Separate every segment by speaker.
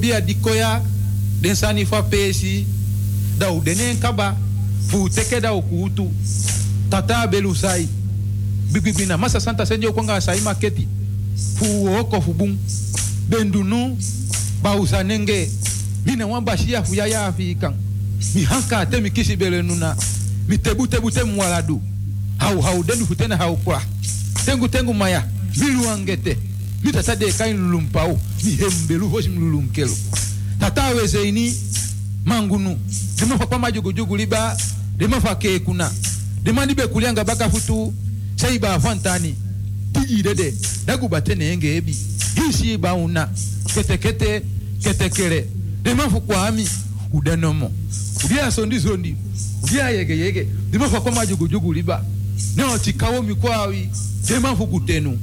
Speaker 1: Bia di koya, den sani fa pesi, da u denen kaba, fu teke da u kutu, tata belu sai. Bibibina, masa santa senjo konga sai maketi, fu oko fu bun bendunu, ba usanenge, mina wan bashia fu yaya ya afikan. Mi hanka te mi kisi bele nuna, mi tebu tebu te mwaladu. Hau hau denu futena hau kwa. Tengu tengu maya, milu angete. Mi tata de kain lulumpau, dihembelu hoshimlulunkelo tatawe zeini mangunu dimafa kwa majugujugu liba dimafa kekuna dimandibe kulianga baka futu seiba afantani tijidede dagubate enge ebi. Hisi iba una. Kete ketekete ketekere dimafu kwa ami udenomo udia sondi zondi udia yege yege. Dimafa kwa majugujugu liba. Neo tikawo mikwawi. Dimafu kutenu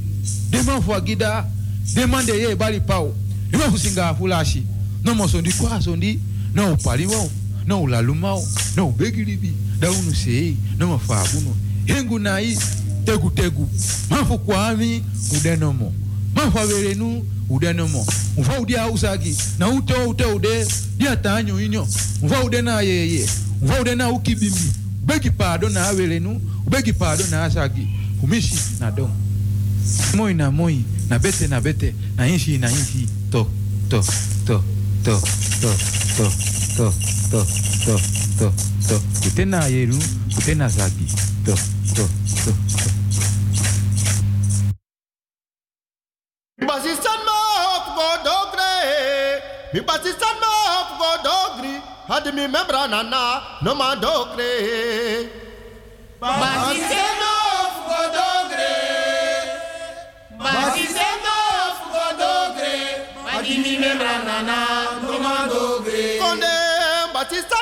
Speaker 1: dimafu agida dema de ye bali pau. Dema fu singa fulashi. No mo sondi kwa sondi, no paliwo, no lalumao, no begiribi. Da unu sei, no mo fa abuno. Hengu nai, tegu tegu. Mafu kwami, udenomo. Mafu averenu, udenomo. Mfa udia usagi, na ute ute ude, dia tanyo inyo. Mfa ude na yeye, mfa ude na ukibimbi. Begi pado na averenu, begi pado na asagi. Kumishi na. Moi na moi, na bete na bete, na inshi na inshi. To, to, to, to, to, to, to, to, to, to, to. Kutena yeru, kutena zagi. To, to, to, to.
Speaker 2: Basistan ma hop go dogre. Mi basistan ma hop go dogri. Hadi mi membra nana no ma dogre.
Speaker 3: Basistan
Speaker 4: Jimmy Membrana, Commando Grey, Conde Batista.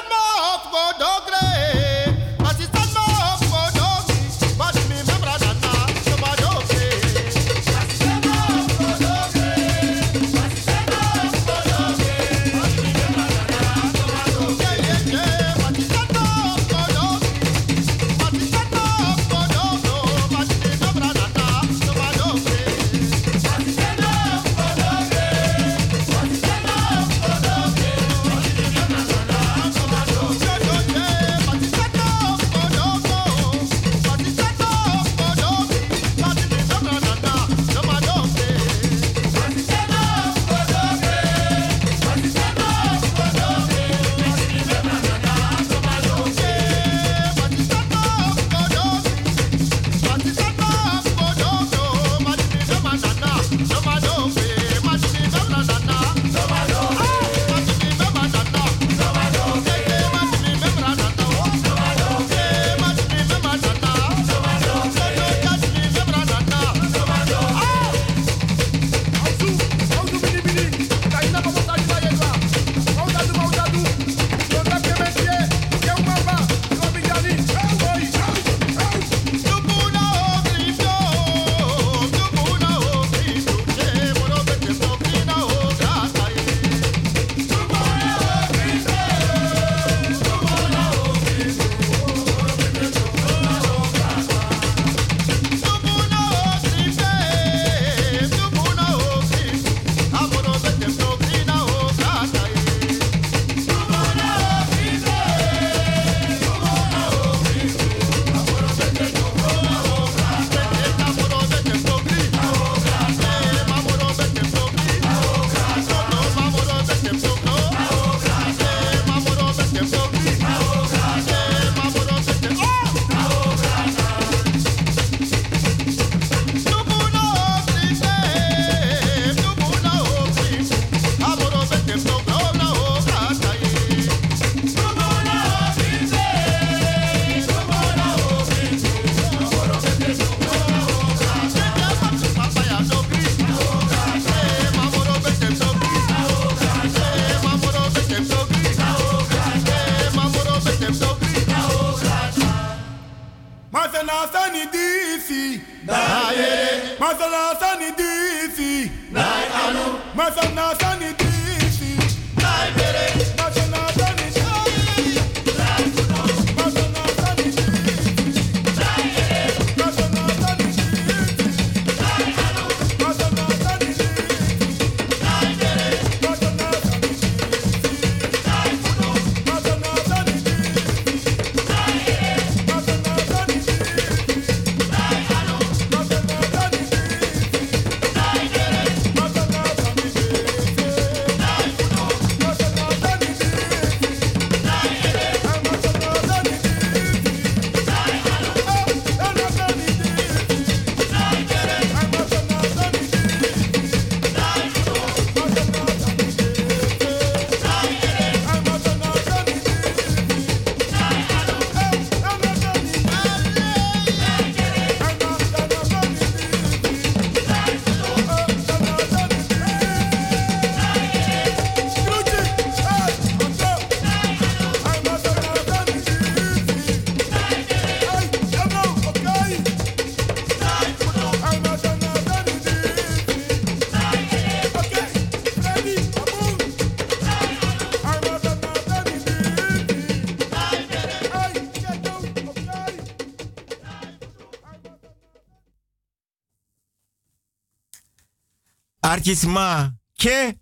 Speaker 5: Marchisma, ke,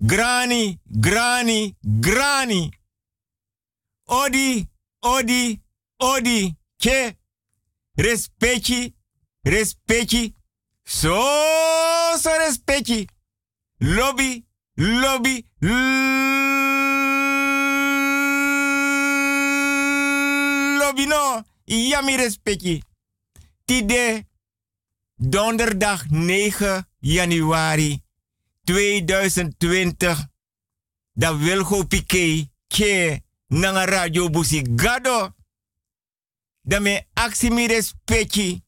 Speaker 5: grani, grani, grani. Odi, odi, odi, ke, respecti, respecti, so, so respecti. Lobby, lobby, lobby no, yami respecti. Tide, donderdag 9 januari 2020. Da Wilgo Piqué ke nanga radio busi gado. Da me aksi mi respecti.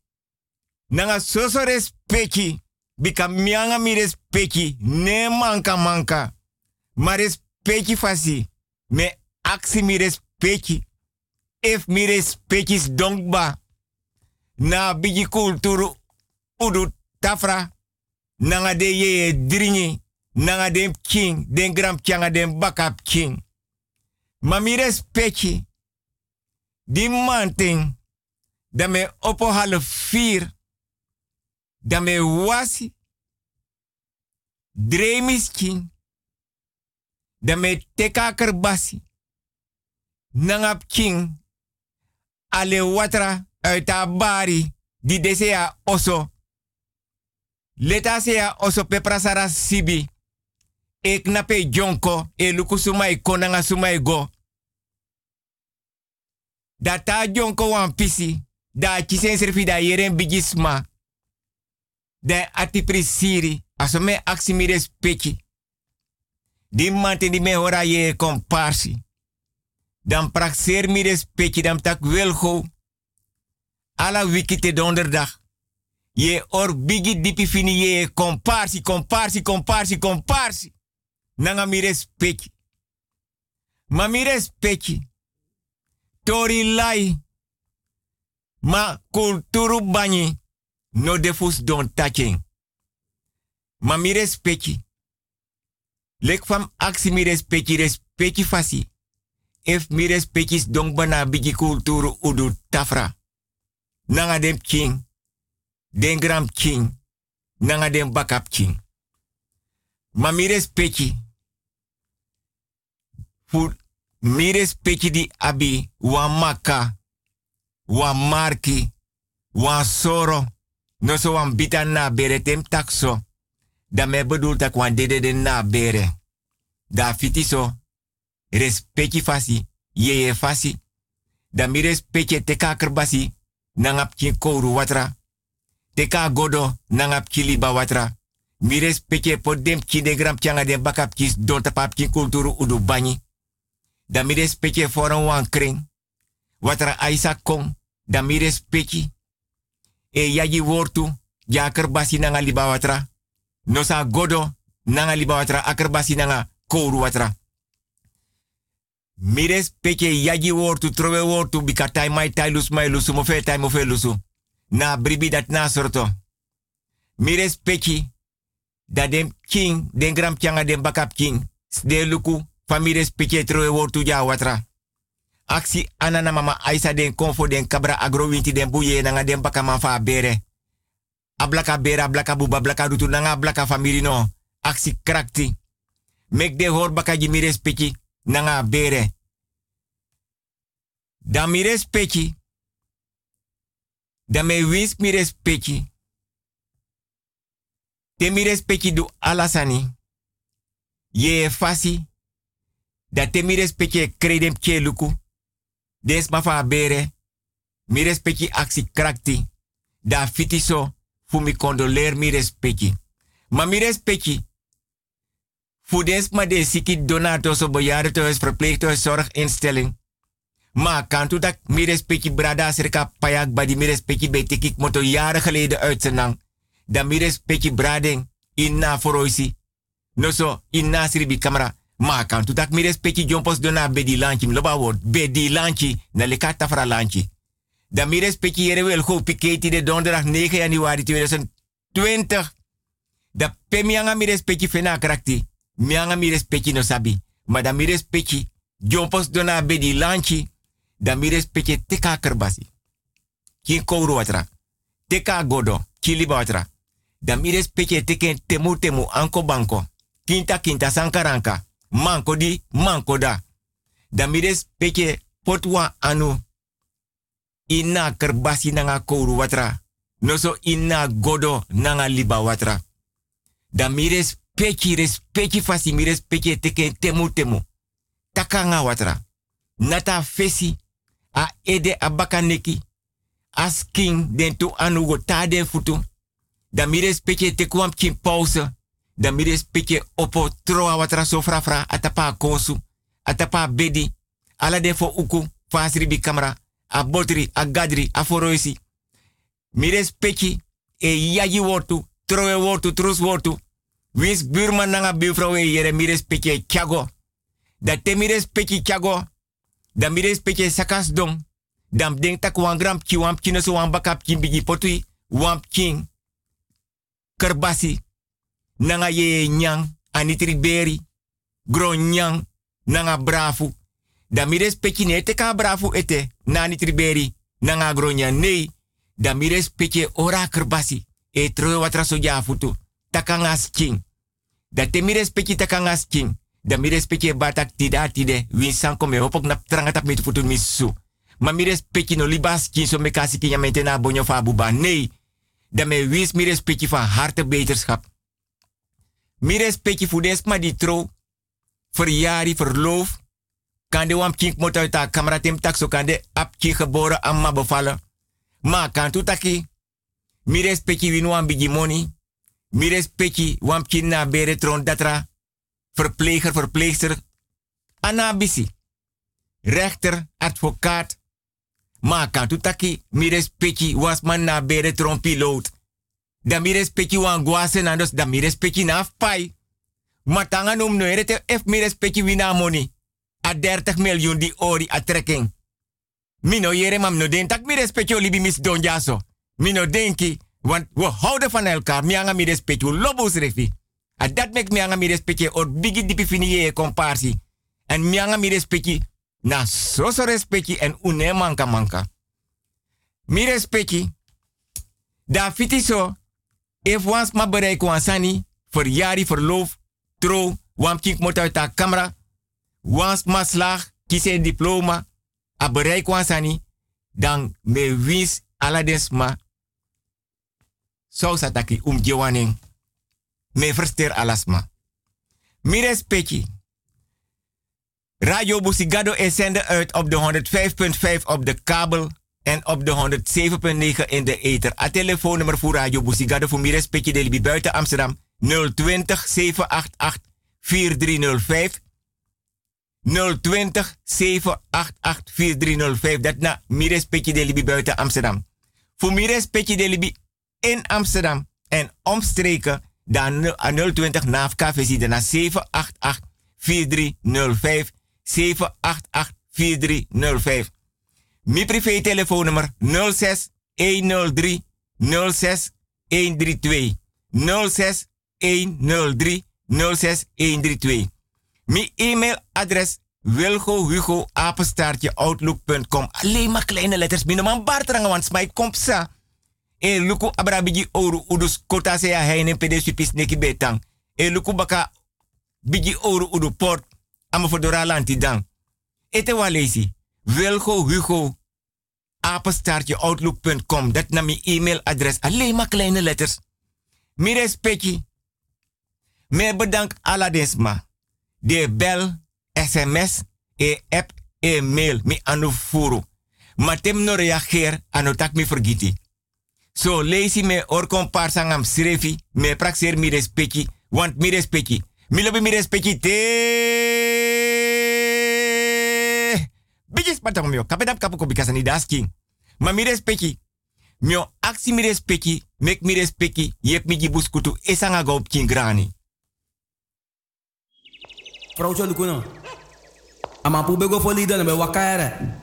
Speaker 5: Nanga soso respecti. Bika mianga mi respecti. Ne manka manka. Ma respecti fasi. Me aksi mi respecti. If mi respecti donkba. Na bigi kulturu udu tafra. Nanga de ye dringi. Nanga de king. Den gram kyanga den bakap king. Ma mi respecti. Di manting. Da me opo half. Da me wasi. Dremis king. Da me teka kerbasi. Nangap king. Ale watra uit bari. Di desea oso. Leta sea oso peprasara sibi. Ik nape jonko e luku sumai konanga sumai go. Data jonko wan pisi. Da chisen serfi da yeren bigisma. De ati prisiri. Aso me aksi mi respecti. Di mante di me hora ye komparsi. Dan praxeer mi respecti. Dan tak welgo. Ala wiki te donderdag. Ye or bigi dipi fini ye komparsi, komparsi, komparsi, komparsi. Nanga mi respecti. Ma mi respecti. Tori lai. Ma kulturu bani. No defus don touching. Ma mi respecti. Lek fam aksi mi respecti, respecti fasi. If mi respecti don bana bigi kulturu udu tafra. Nanga dem king. Den gram king. Nanga dem bakap king. Ma mi respecti. Fu mi respecti di abi wa maka. Wa marki. Soro. No so wan bita na bere tem takso. Da me bedoel tak wan dede de na bere. Da fiti so. Respecti fasi. Ye fasi. Da mi respecti te kakerbasi. Nangap kin kouru watra. Teka godo nangap kili ba watra. Mi respecte po dem ki de gram tianga de bakap kis don tapap kulturu udu bani. Da mi respecte for een wan kring. Watra aisa kong. Da mi respecte. E yaji wortu. Ja kerbasi nanga liba watra. No sa godo nanga liba watra akerbasi nanga kouru watra. Mi respecte yaji wortu trowe wortu bikatai mai tai lus mai lusu mo fe tai lusu. Na bribi dat na sorto. Mi respecte dat dem king, den gram tianga den bakap king. De luku, famire respecte trowe wortu ja watra. Aksi anana mama aisa den konfo den kabra agrowinti den buye nanga den baka manfa bere. Ablaka bere, ablaka buba, ablaka rutu nanga ablaka famiri no. Aksi krakti. Mek de hor baka ji mi respecte nanga bere. Dan mi respecte. Dan me wins mi respecte. Te mi respecte du alasani. Ye fasi. Dat te mi respecte kredem ke luku. Des ma fa bere. Mi respecte aksi krakti. Da fiti so. Fu mi condoleer mi respecte. Ma mi respecte. Fu des ma de siki donato so bejaardentehuis, verpleeghuis, zorginstelling. Maar kan toe dat mi brada serka payak badi mi respecti bij tikik moto jaren geleden uitzenang. Dan mi respecti brading in na foroisi. No so in na sribi camera. Maar kan toe dat mi respecti jompos dona bedi lanchi. Mloba woord bedi lanchi na leka tafra lanchi. Dan mi respecti jere wel go piketi de donderdag 9 januari 2020. Da pemianga mi respecti fena krakti. Mianga mi respecti no sabi. Maar dan mi respecti jompos dona bedi lanchi dan mi respecte teka kerbasi. Kin kouru watra. Teka godo, kili watra. Da mires peke teken temu temu anko banko. Kinta kinta sankaranka. Manko di, manko da. Da mires peke potwa anu. Ina kerbasi nanga kouru watra. Noso ina godo nanga liba watra. Da mires peki respeki fasi mires peke teken temu temu. Takanga watra. Nata fesi a ede abakaneki. Asking den tu anu go ta den futu. Da mire speke te kwam kin pause. Da mire speke opo troa watra so fra atapa konsu. Atapa bedi. Ala den fo uku. Fasri bi kamera. A botri, a gadri, a foroisi. Speki e yagi wortu. Troe wortu, trus wortu. Wins buurman nanga buurvrouw e yere mire speke kyago. Da te kyago. Da mire sakas dong. Dam denk tak wan gram ki wan kino so wan bakap kin bigi potui. Wan king kerbasi. Nanga ye nyang. Anitri beri. Gro nyang. Nanga brafu. Da mires peki ne te ka brafu ete. Na anitri beri. Nanga gro nyang. Nee. Da mires peki ora kerbasi. E troe watra so ja futu. Takangas king. Da te mires peki takangas king. Da mires peki batak tida tide. Win sanko me hopok na trangatap met futu misu. Ma mires peki no libas king so me kasi king ya na bonyo fa buba. Nee dat mij wist mi respectie van harte beterschap. Mi des maar die trouw, verjari, verloof, kan de wam kink mot tak so kan de apki geboren amma bevallen. Maar kan tu taki, mi respectie winu am bigi money, mi wam kin na bere tron datra, verpleger, verpleegster, anabisi, rechter, advocaat, maar kan tu taki mi respecti was man na bere tron piloot. Da mi respecti wan guasen andos da mi respecti na pai. Maar tanga num no erete ef mi respecti wina money. A 30 miljoen di ori a trekking. Mino yere mam no den tak mi respecti olibi mis don jaso. Mino denki, want we houden van elkaar. Mi anga mi respecti lobos refi. A dat mek mi anga mi respecti or bigi dipi fini ye komparsi. En mi anga mi respecti na so so respecti en une manka manka. Mi respecti. Da fiti so. If wans ma bereik wansani. Verjari, verloof, trouw. Wam kink mot de camera. Wans ma slag. Kise diploma. A bereik. Dan me wins aladesma. So sataki um. Me verster alasma. Mi respecti. Radio Busigado is zender uit op de 105.5 op de kabel en op de 107.9 in de ether. A telefoonnummer voor Radio Busigado voor meer respectje de buiten Amsterdam 020 788 4305. 020 788 4305. Dat na meer respectje de Libi buiten Amsterdam. Voor meer respectje de Libi in Amsterdam en omstreken dan 020 NAFK visie na 788 4305. 788-4305. Mi privé telefoonnummer 06 103 06 132. 06 103 06 132. Mi e-mailadres Wilgo Hugo apenstaartje outlook.com. Alleen maar kleine letters. Mijn man Bartranga, want mij komt sa. E luku abrabiji oru udus kota se ya heine pede supis neki betang. E luku baka biji oru udu port ama fodora lanti dan. Ete walesi. Wilgo Hugo. Apenstaartje outlook.com. Dat na mijn e-mailadres. Alleen maar kleine letters. Mi respecti. Me bedank aladesma. De bel, sms, e app, e mail. Mi anu furu. Matem no reageer. Anotak mi vergiti. So leesi me or kompar sangam srefi. Me praxer mi respecti. Want mi respecti. Mi lobi mi respecti te. Bijis patang mio. Kapedap kapu ko bikasa ni dasking. Ma mi respecti. Mio aksi mi respecti. Mek mi respecti. Yep mi gibus kutu. Esanga go op kin grani.
Speaker 6: Vrouwtje lukuno. Ama pu bego fo lida na be wakaere.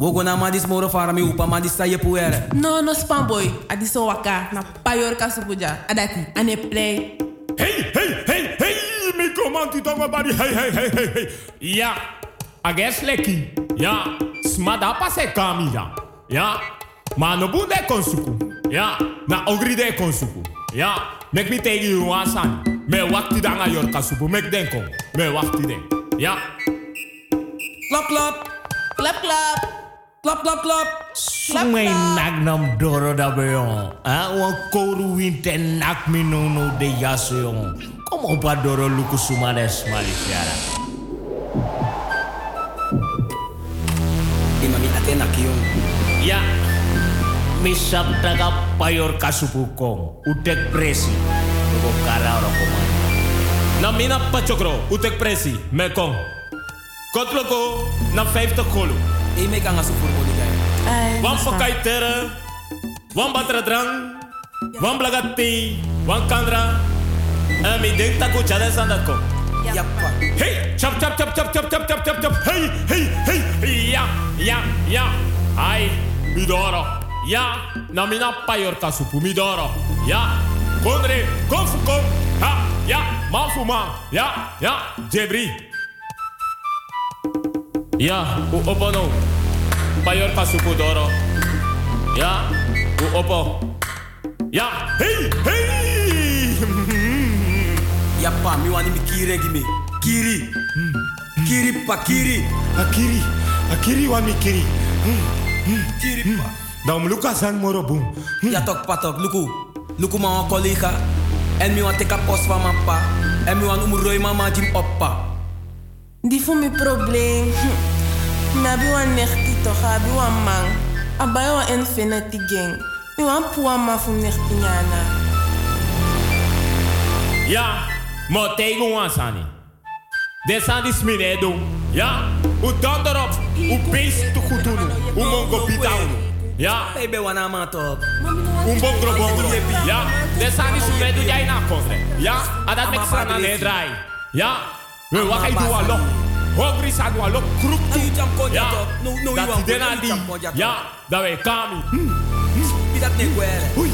Speaker 6: Wogo na madis moro fara mi upa madis sa yepu ere.
Speaker 7: No, no spam boy. Adiso waka na payor kasupuja. Adati. Ane play.
Speaker 4: Hey, hey, hey, hey, mi komanti tonga bari, hey, hey, hey, hey, hey. Ja, ages leki. Ja, smada pase kami ya. Ja, ma no bunde konsuku. Ja, na ogri de konsuku.
Speaker 6: Ja, mek mi you wasan. Me wakti danga yor kasupu. Mek denko. Me wakti den. Ja.
Speaker 4: Klap, klap.
Speaker 7: Klap, klap.
Speaker 4: Klap, klap, klap.
Speaker 8: Sumay nagnam doro dabeyo. Ha? Wan koru winte nak minono de yasoyon. kom opa doro luku
Speaker 4: sumades malisiara. Imami atena kiyong.
Speaker 8: Ya. Misap taga payor kasupukong. Utek presi. Lugo kara
Speaker 6: orokoman. Namina pachokro. Utek presi. Mekong. Kotloko na 50 kolo.
Speaker 4: E me kan asu voor body guy.
Speaker 7: Ai,
Speaker 6: Wan pakai tere. Wan batra drang. Wan blagati. Wan kandra. En mi denk.
Speaker 4: Yappa.
Speaker 6: Hey, chop chop chop chop chop chop chop chop chop. Hey, hey, hey. Ja, ja, ja. Ai, midoro. Ja, na mina payor kasupu midoro. Ja, kondre, kom fu kom. Ha, ja, man fu man. Ja, ja, jebri. Ja, u opo no. Payor kasupu doro. Ja, u opo. Ja, hey, hey.
Speaker 4: Yappa, mi wani mi kiri gimi. Kiri. Kiri pa kiri.
Speaker 6: Akiri, akiri wa mikiri.
Speaker 4: Kiri pa.
Speaker 6: Dan luka san moro boom.
Speaker 4: Ja tok patok, luku. Luku ma collega. En mi wan teka post van mijn pa. En mi wan umroi mama jim oppa.
Speaker 7: Die voor mijn probleem. Nabi wa nechti toch, abi wa man. Abai wa infinity gang. Mi wa puwa ma fu nechti.
Speaker 6: Ja, mo tegen ons sani. Desa die sminedo. Ja, u erop? U beest te goed doen. U nou. mongo bitaunu. Ja.
Speaker 4: Nou. Baby wana ma top.
Speaker 6: Un bongro bongro. Ja. die di die jij na kofre. Ja. Adat mek sana ne draai. Ja. We wachten door al lok. is aan
Speaker 4: door lok. Kroep toe.
Speaker 6: Ja. Dat
Speaker 4: is
Speaker 6: den
Speaker 4: aan die. Ja.
Speaker 6: Dat wij kami.
Speaker 4: Is dat niet wel?
Speaker 6: Oei.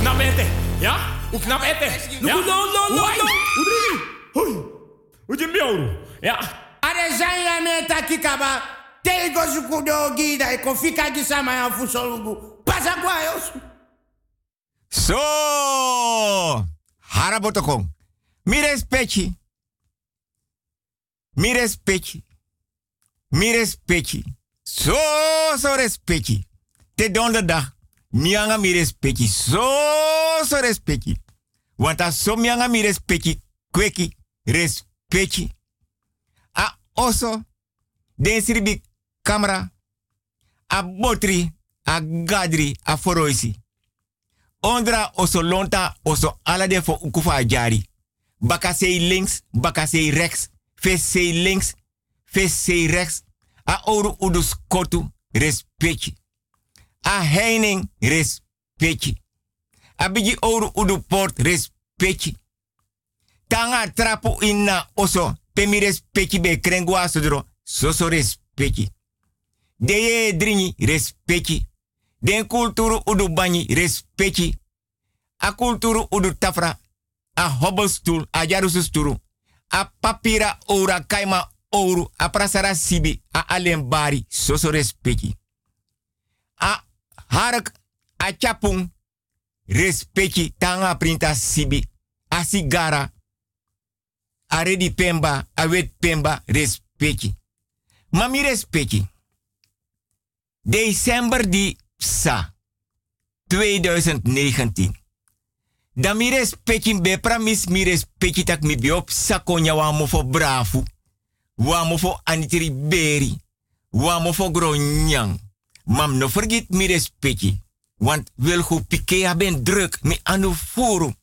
Speaker 6: Knap eten. Ja. Hoe knap
Speaker 4: eten. No, no, no, no.
Speaker 6: Hoe drie? Oei. Hoe je mjouw? Ja.
Speaker 8: Are zijn jij met takikaba. Tego sukudo gida. Ik kon fika gisama ya fusolugu. Pasa kwa yosu.
Speaker 5: So. Harabotokong. Mi respecti. Mi respecti. Mi respecti. So, so respecti. Te donderdag. Mianga mi respecti. So, so respecti. Want so mianga mi respecti. Kweki. Respecti. A oso. Den siribi camera. A botri. A gadri. A foroisi. Ondra oso lonta oso alade fo ukufa jari. Baka sei links, baka sei rechts. VC links, VC rechts. A ouro udus kotu, respeite. A heining, respechi, A bigi ouro udu port, respeite. Tanga trapo inna oso, pemi respechi be krengua sodro, soso respeite. Deye drini, respeite. Den kulturu udu banyi, respeite. A kulturu udu tafra, a hobble stool, a jarusu sturu. A papira ora kaima ouro, a prasara sibi, a alembari, soso respecti. A harak, a chapung, respecti, tanga printa sibi. A sigara, a redi pemba, a wet pemba, respecti. Mami respecti. December di sa 2019. Da mi respecti be pramis mi respecti tak mi biop sakonya wa mo fo brafu. Wa mo fo anitiri beri. Wa mo gronyang. Mam no forget mi respecti. Want wil go pike ha ben druk mi anu furu.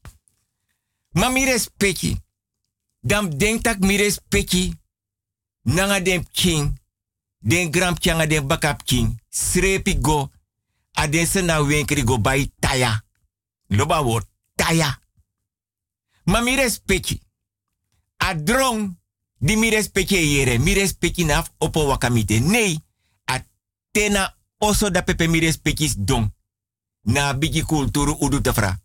Speaker 5: Ma mi. Dam denk tak mi respecti. Nanga dem king. Den gram changa den bakap king. Srepi go. Aden se na wenkri go bai taya. Loba word taya. Ma mi respecti. A drong di mi respecti yere. Mi respecti naf opo wakamite. Nee. A tena oso da pepe mi dong. Na bigi kulturu udu tafra.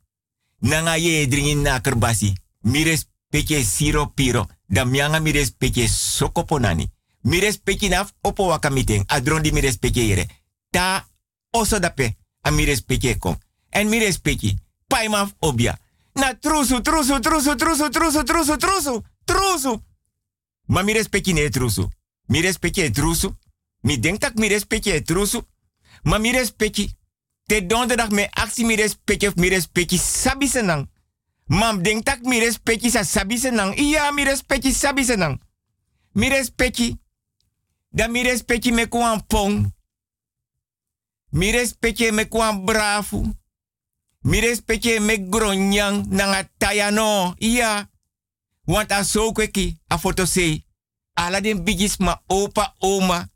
Speaker 5: Nanga ye dringin na kerbasi. Mi respecti siro piro. Da mianga mi respecti sokoponani. Mi respecti naf opo wakamite. A drong di mi yere. Ta oso dape a mi kom. En mi respecti, paimaf obia. Na trusu, trusu, trusu, trusu, trusu, trusu, trusu, trusu. Maar mi respecti ne trusu. Mi respecti e trusu. Mi denk dat mi respecti e trusu. Maar mi respecti. Te donderdag me actie mi respecti of mi respecti sabi senang. Mam denk tak mi respecti sa sabi senang. Iya mi respecti sabi senang. Mi respecti. Da mi respecti me kuan pong. Mi respecti me kuan brafu. Mi respecte me gronyang nanga taya no. Iya. Want a so kweki a foto. Ala den bigis ma opa oma.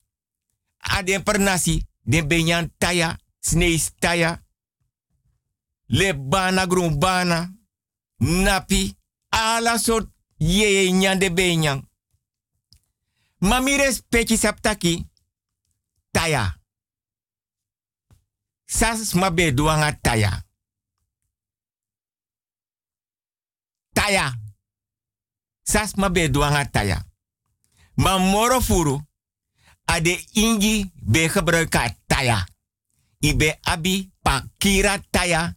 Speaker 5: A den pernasi. Den benyan taya. Sneis taya. Le bana bana. Napi. Ala sort ye nyan de benyan. Ma mi respecte saptaki. Taya. Sas ma be duanga taya. Taya. Sas ma be duanga taya. Ma moro. Ade ingi be gebruika taya. Ibe abi pakira taya.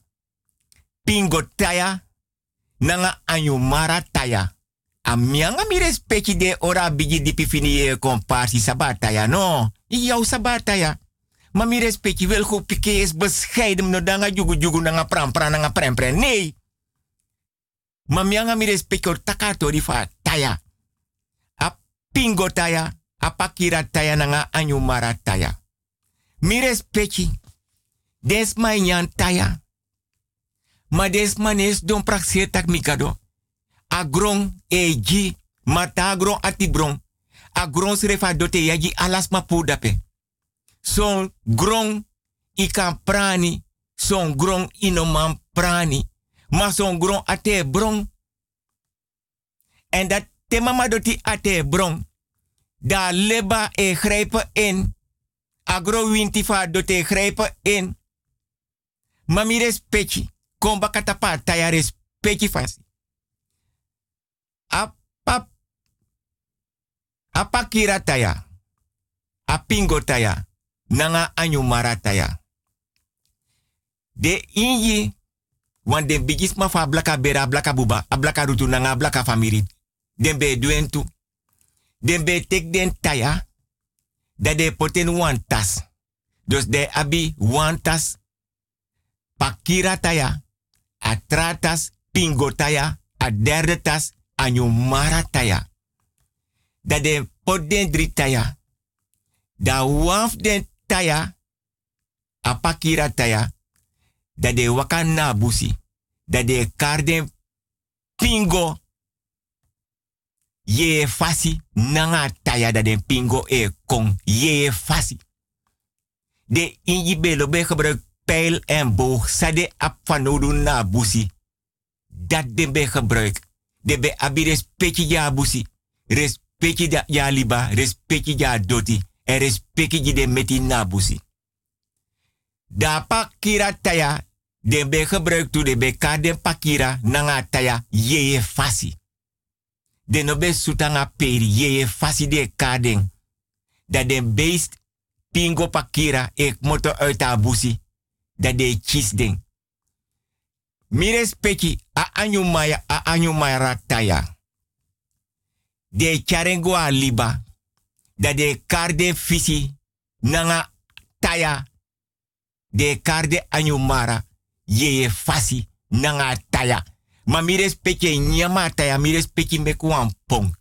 Speaker 5: Pingo taya. Nanga anyumara taya. Amianga mi respecti de ora bigi di pifini e komparsi sabataya no. Iau sabataya. Ma mi respecti wel go pike is bescheiden no danga jugu jugu nanga pram pram nanga prem. Nee. Ma mianga mi respecto takato fa taya. A pingo taya, a taya nanga anyumara taya. Mi respecti. Des ma taya. Ma des manes don praxie tak mikado. Agron eji mata agron atibron. Agron srefa dote yaji alas ma pudape. Son gron ikan prani. Son gron inoman prani maar zo'n gron ate bron. En dat te mama doti ate bron. Da leba e grijpen in. Agro wintifa dote grijpen in. Mami respecti. Kom bakatapa taya respecti fasi. Apa apa kira taya. Apingo taya. Nanga anyu mara taya. De inji Want den bigis ma fa blaka bera blaka buba, a blaka rutu nanga blaka famiri. Den be duentu. Den be tek den taya. Da de poten wan tas. Dus de abi wan tas. Pakira taya. A tratas pingo taya. A derde tas. Anyumara taya. Da de pot den taya. Da waf den taya. A pakira taya dat de wakan na busi, dat de karden pingo ye fasi nanga taya dat de pingo e kong ye fasi. De inji belo be gebruik pijl en boog sade ap na busi. Dat de be gebruik. De be abi respecti ja busi. Respecti ja, ja liba, respecti ja doti. En respecti de meti na busi. Da pakira taya, de be gebruikt to de be kaden pakira nanga taya yeye fasi. De no be sutanga peri yeye fasi de kaden. Dat de beest pingo pakira ek moto uit abusi. Dat de chis den. Mires peki a anyu maya a anyu maya taya. De charengo a liba. Dat de karde fisi nanga taya. De karde anyu mara ye fasi nanga taya. Ma mi respecte nyama taya, mi respecte meku pong.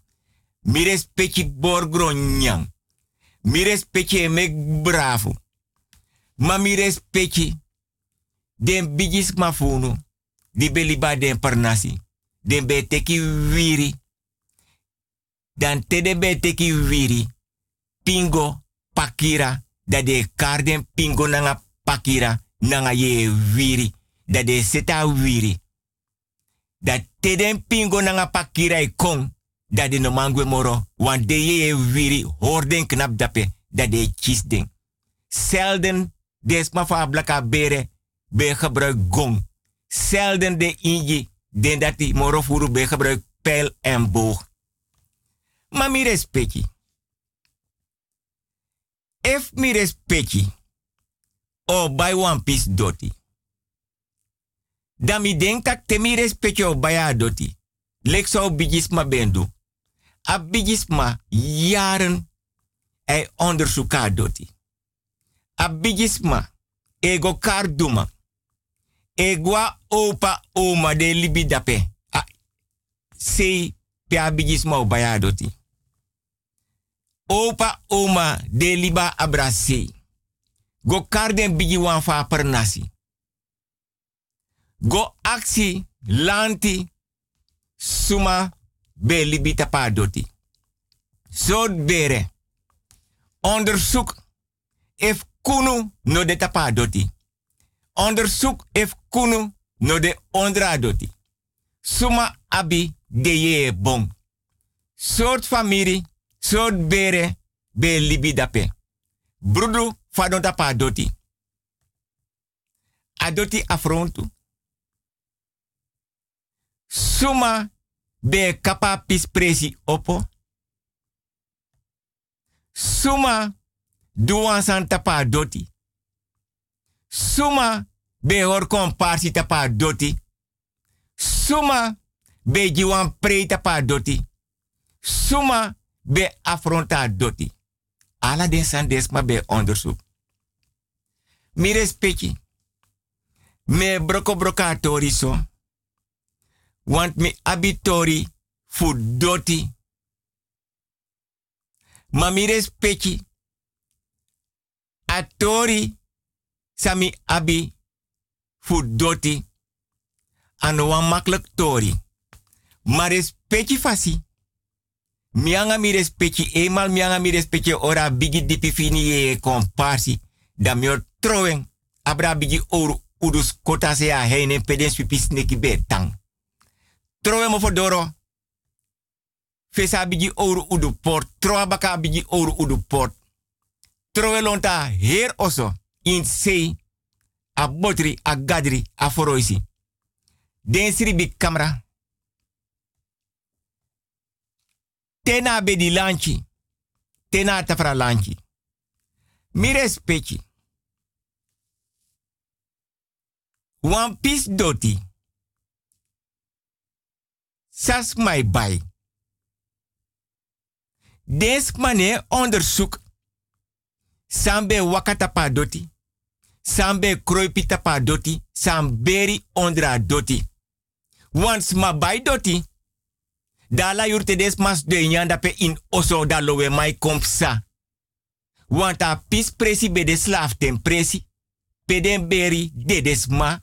Speaker 5: Mi respecte borgro nyang. Mi respecte mek bravo. Ma mi respecte den bigis mafunu. Di beliba den pernasi. Den be teki wiri. Dan te be teki wiri. Pingo pakira. Da de karden pingo nanga pakira nanga ye wiri. Dat de seta wiri. Dat teden pingo nanga pakira e kong. Dat de no mangwe moro. Want de ye wiri horden knap dape. Dat de kies den. Zelden desma fa blaka bere. Be gebruik gong. Zelden de inji. Den dat die moro furu be gebruik pijl en boog. Maar mi respecti. If mi respecti o by one piece doti. Dan mi tak temi respectio baya doti. Lek zo bigisma bendu. A bigisma jaren ei onderzoeka doti. A bigisma ego kar duma. Egwa opa oma de libi dape. A sei pe a bigisma o baya doti. Opa oma de liba abrasi. Go karden bigi wan fa per nasi. Go aksi lanti suma be libi tapa doti. Bere. Onderzoek if kunu no de tapa doti. Onderzoek if kunu no de ondra doti. Suma abi de ye bon. Soort familie, soort bere, be libi dape. Brudu fadon tapa doti. Adoti afrontu. Suma be kapa pis presi opo. Suma duwan san doti. Suma be hor komparsi tapa doti. Suma be jiwan pre tapa doti. Suma be afronta doti. Ala den san desma be onderzoek. Mi respecti. Me broko broka tori so. Want mi abitori fu doti. Ma mi respecti. Atori sami abi fu doti. Ano wan makkelijk tori. Maar respecti fasi. Mianga mi respecti eenmaal mianga mi ora bigi dipi fini ye komparsi. Da mi trowen. Abra bigi oru udus kota se a heine peden swipi sneki be tang. Trowen mo fodoro. Fesa bigi oru udu port. Troa baka bigi oru udu port. Trowe lonta her oso. In sei. A botri, a gadri, a foroisi. Den siri bi kamera. Tena be di lanchi. Tena tafra lanchi. Mi respecti. One piece doti. Sas my bay. Desk mane onderzoek. Sambe wakata pa doti. Sambe kroipita pa doti. Samberi ondra doti. Wans ma bay doti. Dala yurte des mas de nyanda pe in oso da lowe mai kompsa. Want a pis presi be de ten presi. Pe den beri de des ma.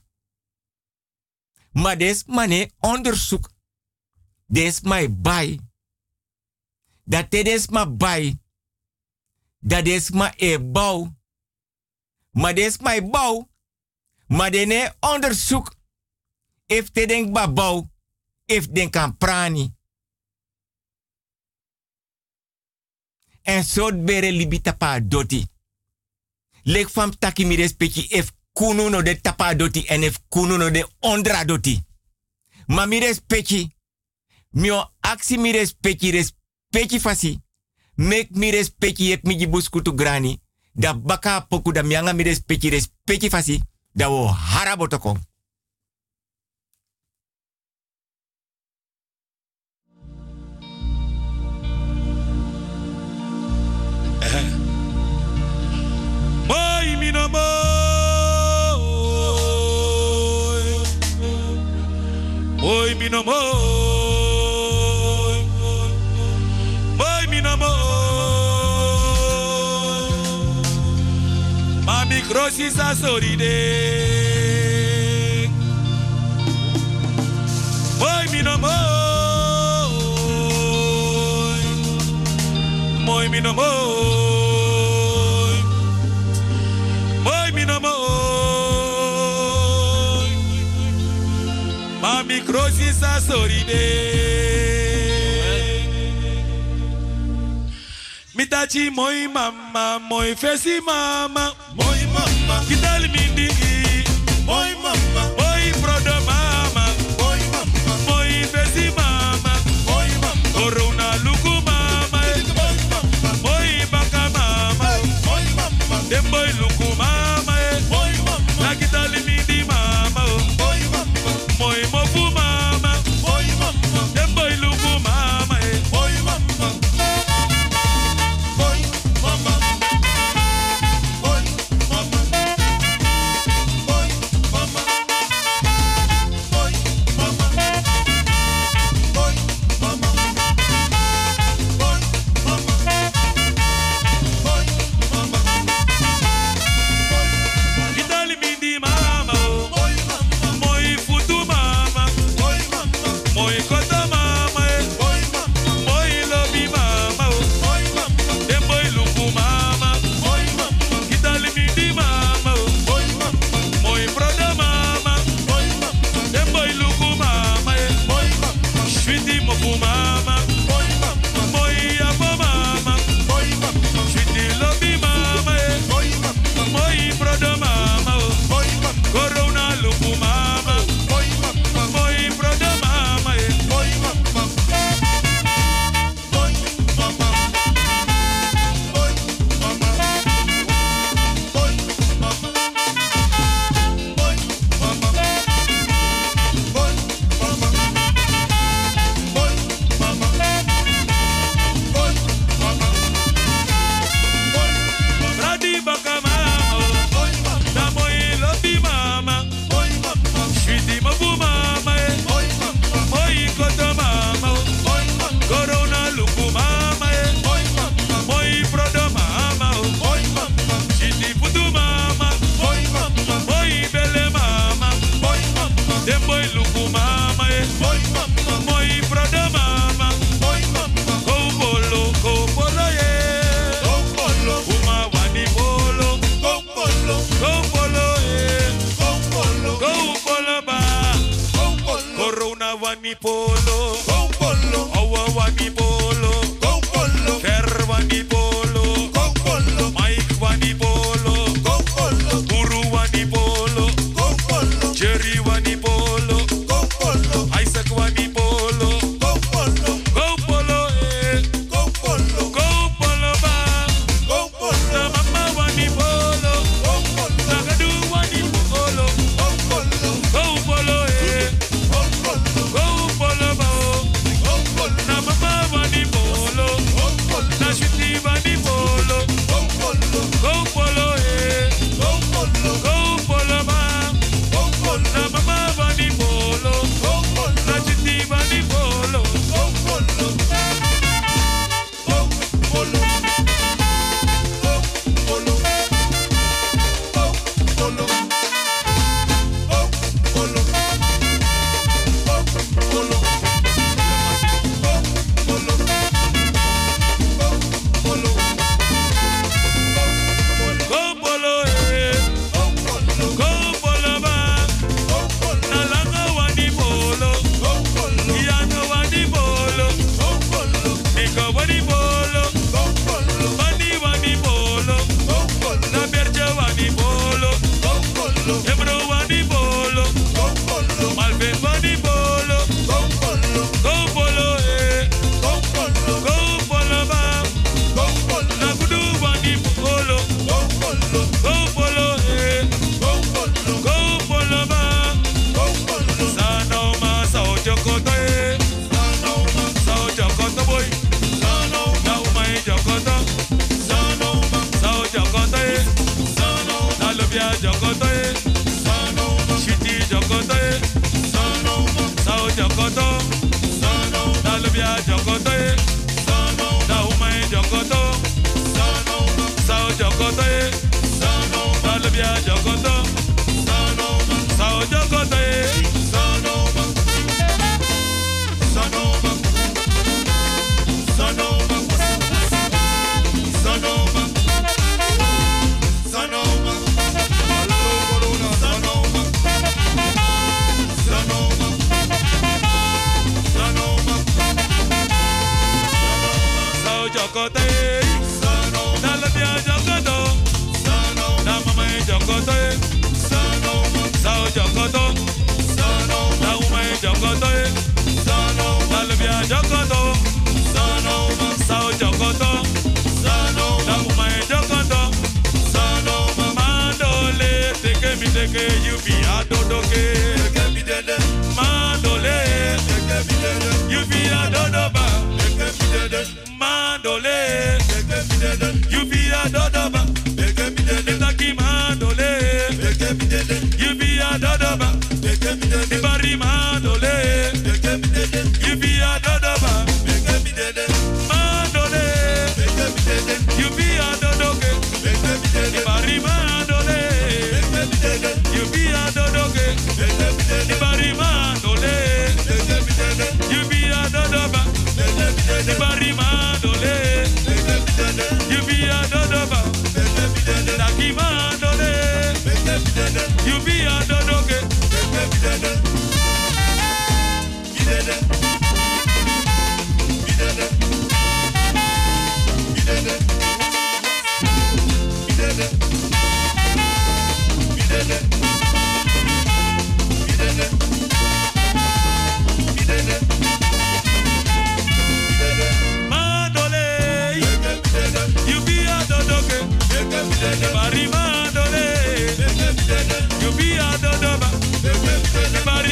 Speaker 5: Onderzoek. Des mai bay. Dat te des ma bay. Dat des e bouw. Ma des mai bouw. Ma onderzoek. If te denk ba bouw. If prani. En zo bere libi tapa doti. Lek fam taki mi respecti if kunu no de tapa doti en if kunu no de ondra doti. Ma mi. Mio aksi mi respecti respecti fasi. Mek mi respecti ek mi jibus kutu grani. Da baka poku da mianga mi respecti respecti fasi. Da wo harabotokong.
Speaker 9: Boy, mi no boy. Boy, mi no boy. Mami crossi sa soride. Boy, mi no boy. Crossi sa soride. Mitachi moi mama, moi fesi mama, moi mama. Kitali mindi, moi mama. Avani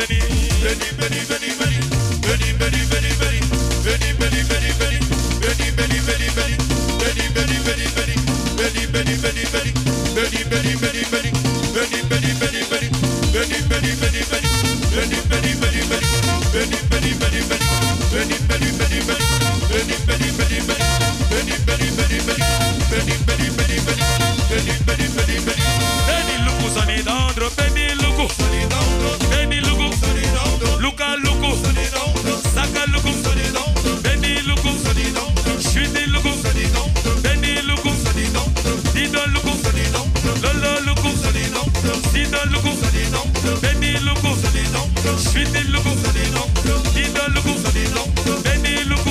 Speaker 9: Benny, Benny, Benny, Benny. Benny Lucas, Benny Lucas,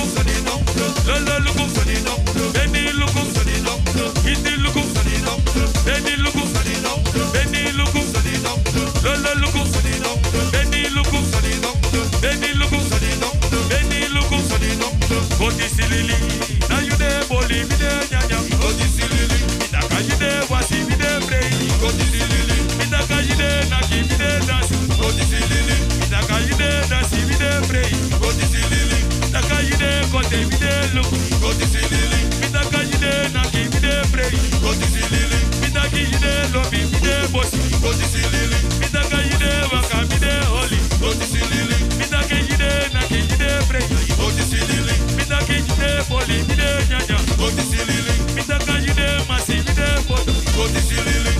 Speaker 9: mi de brei. Koti silili, mitaka you de lobi, mi de bossy. Koti silili, mitaka you de waka, mi de holy. Koti silili, mitaka you de naki, mi de brei. Koti silili, mitaka you de boli, mi de nyanya. Koti silili, mitaka you de masi, mi de poto. Koti silili,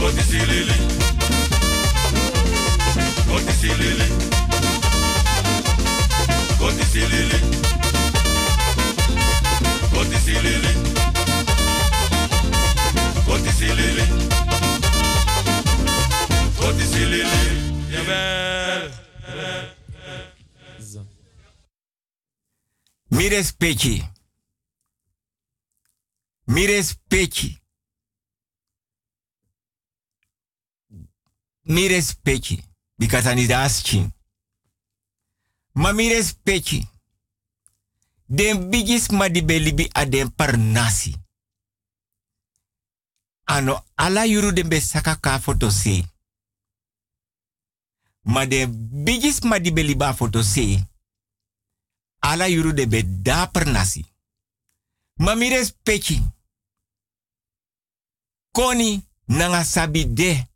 Speaker 9: koti silili, koti silili, koti silili, koti silili, koti silili, koti silili. Jawel.
Speaker 5: Mi respecti. Mi respecti. Mi respecti. Because I need asking. Ma mi respecti. Den bigis ma di belibi a. Ano ala yuru den be saka ka foto se. Ma den bigis ma di beliba foto se. Ala yuru de be da per nasi. Ma mi respecti. Koni nanga sabi de.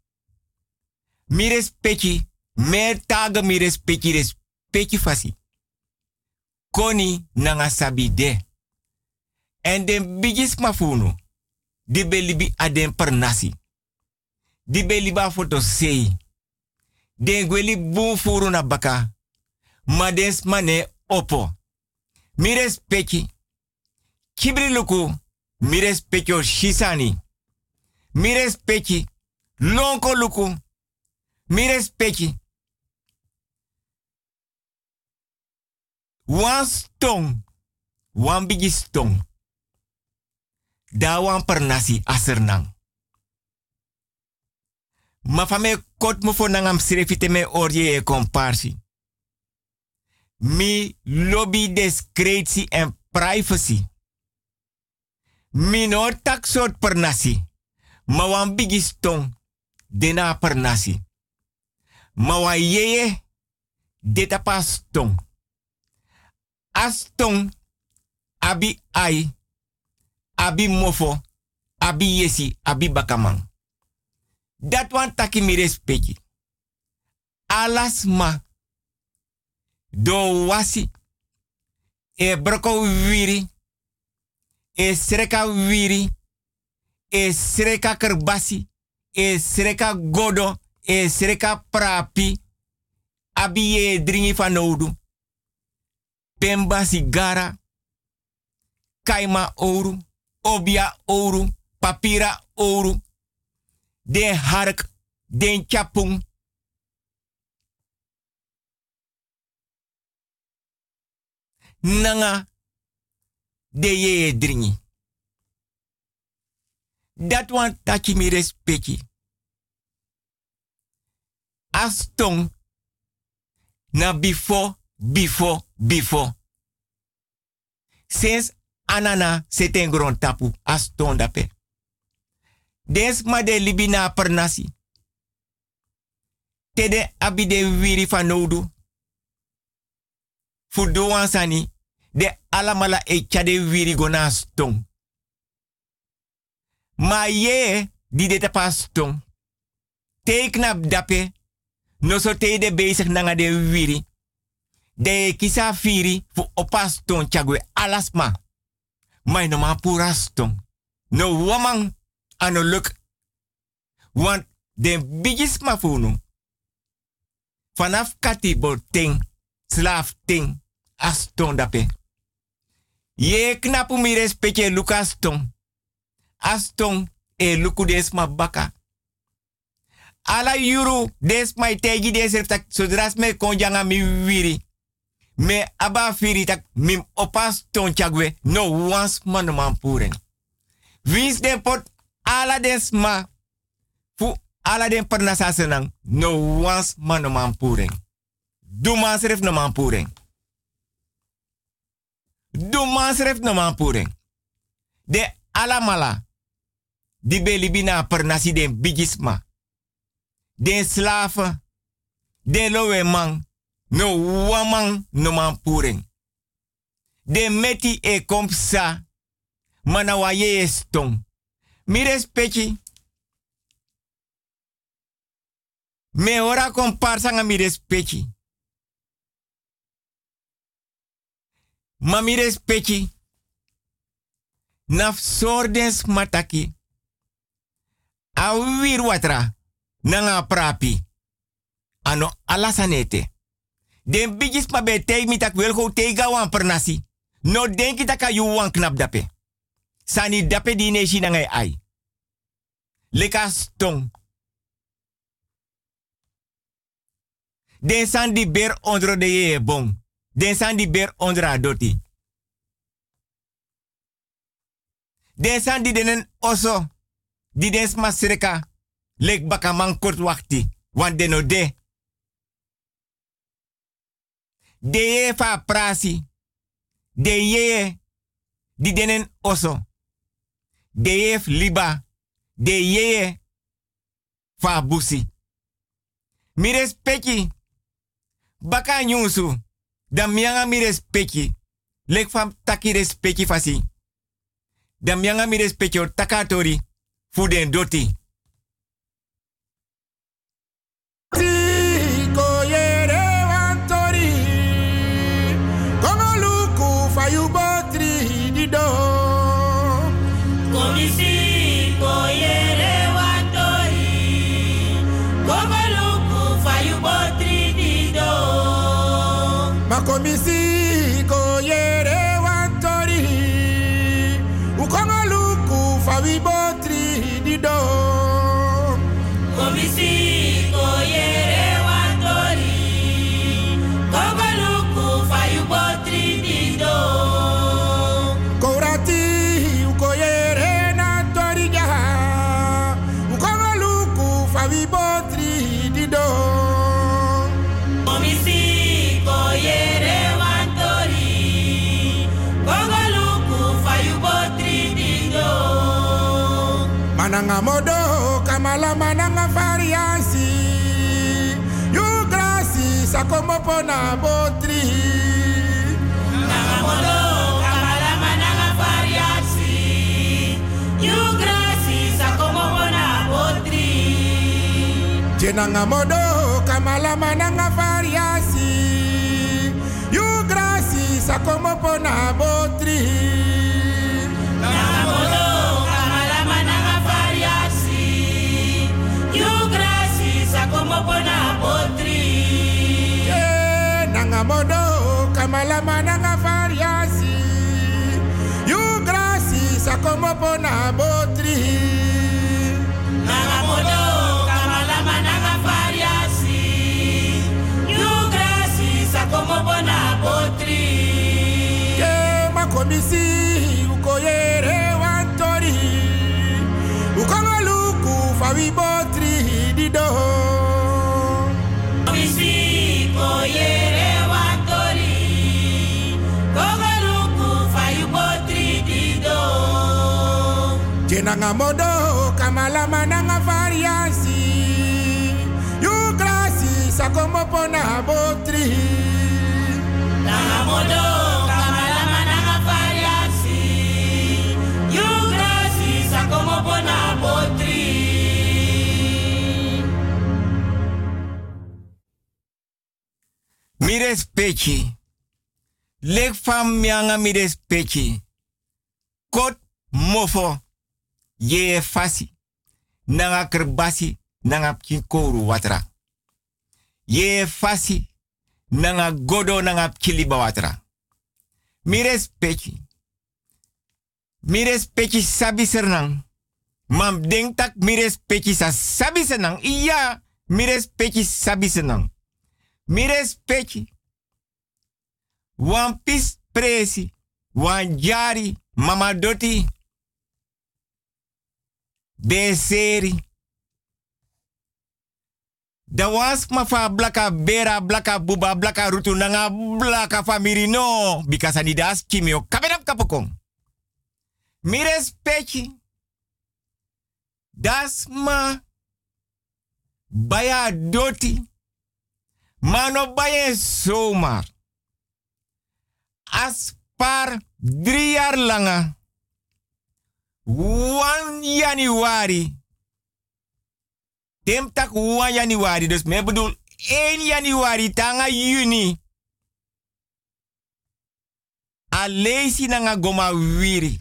Speaker 5: Mi respecti. Me taga mi respecti respecti fasi. Koni nanga sabi de. En den bigis mafunu. Di belibi aden per nasi. Di beliba foto sei. Den gweli bun na baka. Ma den smane opo. Mi. Kibri luku. Mi o shisani. Mi respecti. Lonko luku. Mi. Wan stong. Wan bigi stong. Da wan per nasi asernang. Ma fame kot mo fo srefite me orje e komparsi. Mi lobby discretie en privacy. Mi no tak soort per nasi. Ma wan bigi stong. Dena per nasi. Ma wan yeye. Deta pas stong. Astong. Abi ai. Abi mofo. Abi yesi. Abi bakamang. Dat wan taki mi respecti. Alas ma. Do wasi. E broko wiri. E sreka wiri. E sreka kerbasi. E sreka godo. E sreka prapi. Abi ye dringi. Pemba sigara. Kaima ouro. Obia ouro. Papira ouro. Den hark. Den chapung. Nanga. De ye dringi. Dat wan taki mi respecti. Astong. Na before, before, before. Sinds anana seten gron tapu aston dape. Des ma de libina per nasi. Tede abide wiri van nodu. Fudo wansani. De alamala e chade wiri gona stong. Ma ye di de tapa stong. Te knap dape. No so de bezig nanga de wiri. De kisa firi fu opa stong chagwe alasma. Maar no. No woman ano luk. Want de bigis mafunu. Vanaf kati ting, slaaf ting, aston dape. Ye knapu mi respecte Lucas ton. Aston e luku des ma baka. Ala yuru des mai tegi des sodras me konjanga mi wiri. Me aba firi tak mim opas ton chagwe no wans man puren. Wins den pot ala des ma fu ala den per nasa senang no wans man man puren. Du man seref no man puren. No man puring. De alamala. Di belibina per nasi den bigisma. Den slaven. Den lowe. No waman no man puring. De meti e kompsa. Mana wa ye stong. Mi respecti. Me ora comparsa nga mi respecti. Ma mi respecti. Naf sordens mataki. A wir watra. Nanga prapi. Ano alasanete. Den bigis ma be tei mi tak wel go teiga wan per nasi. No denki taka yu wan knap dape. Sani dape di na ngai ai. Leka stong. Den san ber ondro de ye bon. Den san di ber ondra adoti. Den san di denen oso. Di den sma sreka. Lek baka man kort wakti. Wan den no de. De ye fa prasi. De ye. Di denen oso. De liba. De ye. Fa busi. Mi respecti. Baka nyusu. Dan mianga mi respecti. Lek fam taki respecti fasi. Dan mianga mi respecti takatori. Fu den doti.
Speaker 10: We see. Na botri
Speaker 11: Nangamodo kamala mananga variasi You grasi sakomo bona botri
Speaker 10: Jenanga modo kamala mananga variasi You grasi sakomopo na botri
Speaker 11: Nangamodo kamala mananga variasi You grasi sakomo bona
Speaker 10: Eh, Nanga modo kamala mananga variasi You grasi sakomopo na botri.
Speaker 11: Nangamodo kamala mananga variasi You grasi sakomo bona botri.
Speaker 10: Ke makomisi ukoyere wantori. Ukongoluku fawi botri dido Jenanga modo kamala mananga variasi You grasi sakomopo na botri
Speaker 11: Nangamodo kamala mananga variasi You grasi sakomo bona botri
Speaker 5: Mi respecti. Lek fam mianga mi respecti. Kot mofo. Ye fasi. Nanga kerbasi. Nanga kinkoru watra. Ye fasi. Nanga godo nanga kiliba watra. Mi respecti. Mi respecti sabi sernang. Mam denk tak mi respecti sa sabi senang. Iya. Mi respecti sabi senang. Mi respecti. Wan pis presi. Wan jari. Mama doti. Beseri. Da was ma fa blaka bera, blaka buba, blaka rutu nanga blaka famiri no. Because ani das kimio. Kabenap kapokong. Mi respecti. Das ma baya doti. Mano baya zomaar. As par drie jaar langa. 1 januari. Dem tak 1 januari. Dus me bedoel 1 januari tanga juni. Alesi nanga goma wiri.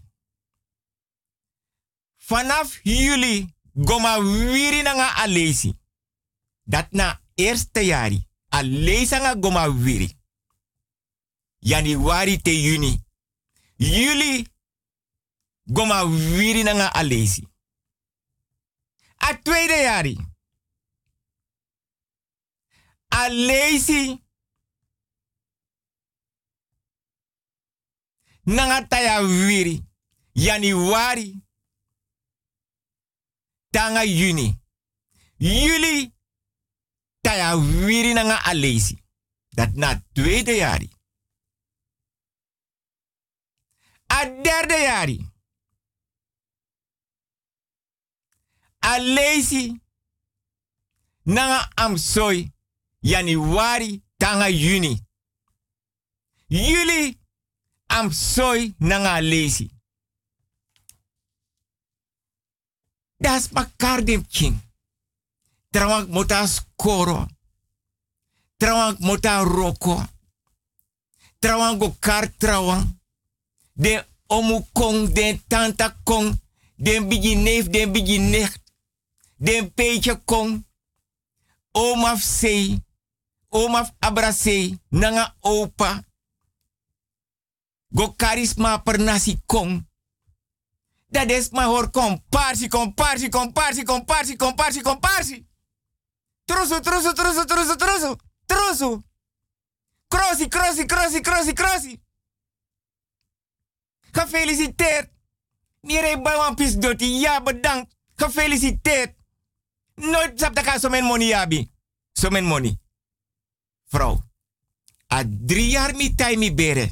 Speaker 5: Vanaf juli goma wiri nanga alesi. Dat na eerste jari. Alesi nanga goma wiri. Januari te juni. Juli goma wiri nanga alesi. A tweede jari. Alesi nanga taya wiri. Januari tanga juni. Juli taya wiri nanga alesi. Dat na tweede jari. A derde jari. A lazy. Nanga amsoy. Januari tanga juni. Juli amsoy nanga lazy. Das makar dem king. Trawang mota skoro. Trawang mota roko. Trawang go kar trawang. Den omu kong, den tanta kong, den bigi neef, den bigi den peetje kong, omaf sei, omaf abrasei, nanga opa, go karisma per nasi kong. Dat is maar hoor comparsi, comparsi, comparsi, comparsi, comparsi, comparsi. Trozo, trozo, trozo, trozo, trozo, trozo. Crossi, crossi, crossi, crossi, crossi. Gefeliciteerd. Nire bawan pis doti. Ja, bedankt. Gefeliciteerd. Nooit zap taka so men money yabi. So men money. Vrouw. A mi tai mi bere.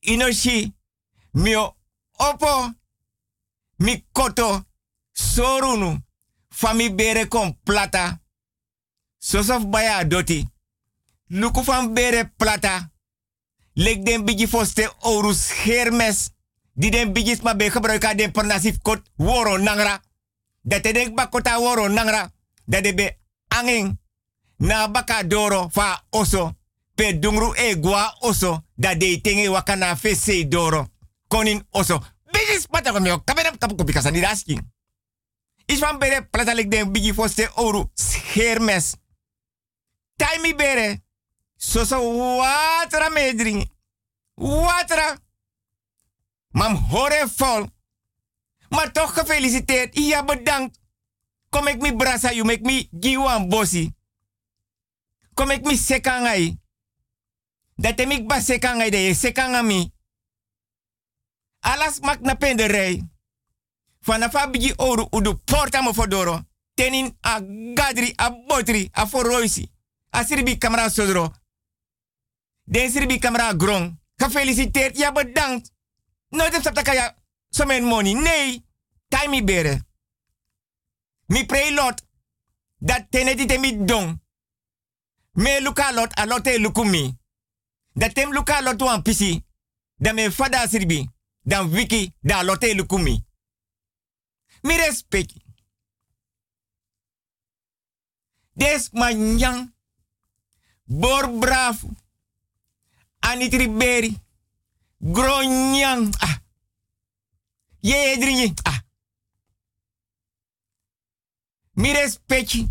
Speaker 5: Inoshi. Mio opo. Mi koto. Sorunu. Fami bere kom plata. Sosof baya doti. Luku bere plata. Lek den bigi foste orus hermes. Die den bigis ma be gebruiken den pernasif kot woro nangra. Dat de denk bakota woro nangra. Dat de be anging. Na baka doro fa oso. Pe dungru e gwa oso. Dat de tingi wakana fese doro. Konin oso. Bigis pata ko meo. Kabenam kapu ko bikasa ni. Is van bere plata lek den bigi foste oru hermes. Taimi bere. Soso watra medring. Watra. Mam hore vol. Maar toch gefeliciteerd. Ja, bedankt. Kom ik mi brasa you make me giwan bosi. Kom ik mi sekangai. Dat ik ba sekangai de je sekangami. Alas mak na penderij. Vanaf abigi oru udu porta mo fodoro. Tenin a gadri a botri a foroisi. A sirbi kamera sodro. Den sirbi kamera grong. Gefeliciteerd. Ja, bedankt. Nooit op takaya somen money. Nee. Tai mi bere. Mi pray lot. Dat teneti te mi don. Me luka lot a lukumi. Dat tem luka lot wan pisi. Dan me fada sirbi. Dan wiki da lote lukumi. Mi respecti. Des manyang. Bor bravo. Anitriberi. Gronyang. Ah. Ye dringi. Ah. Mi respecti.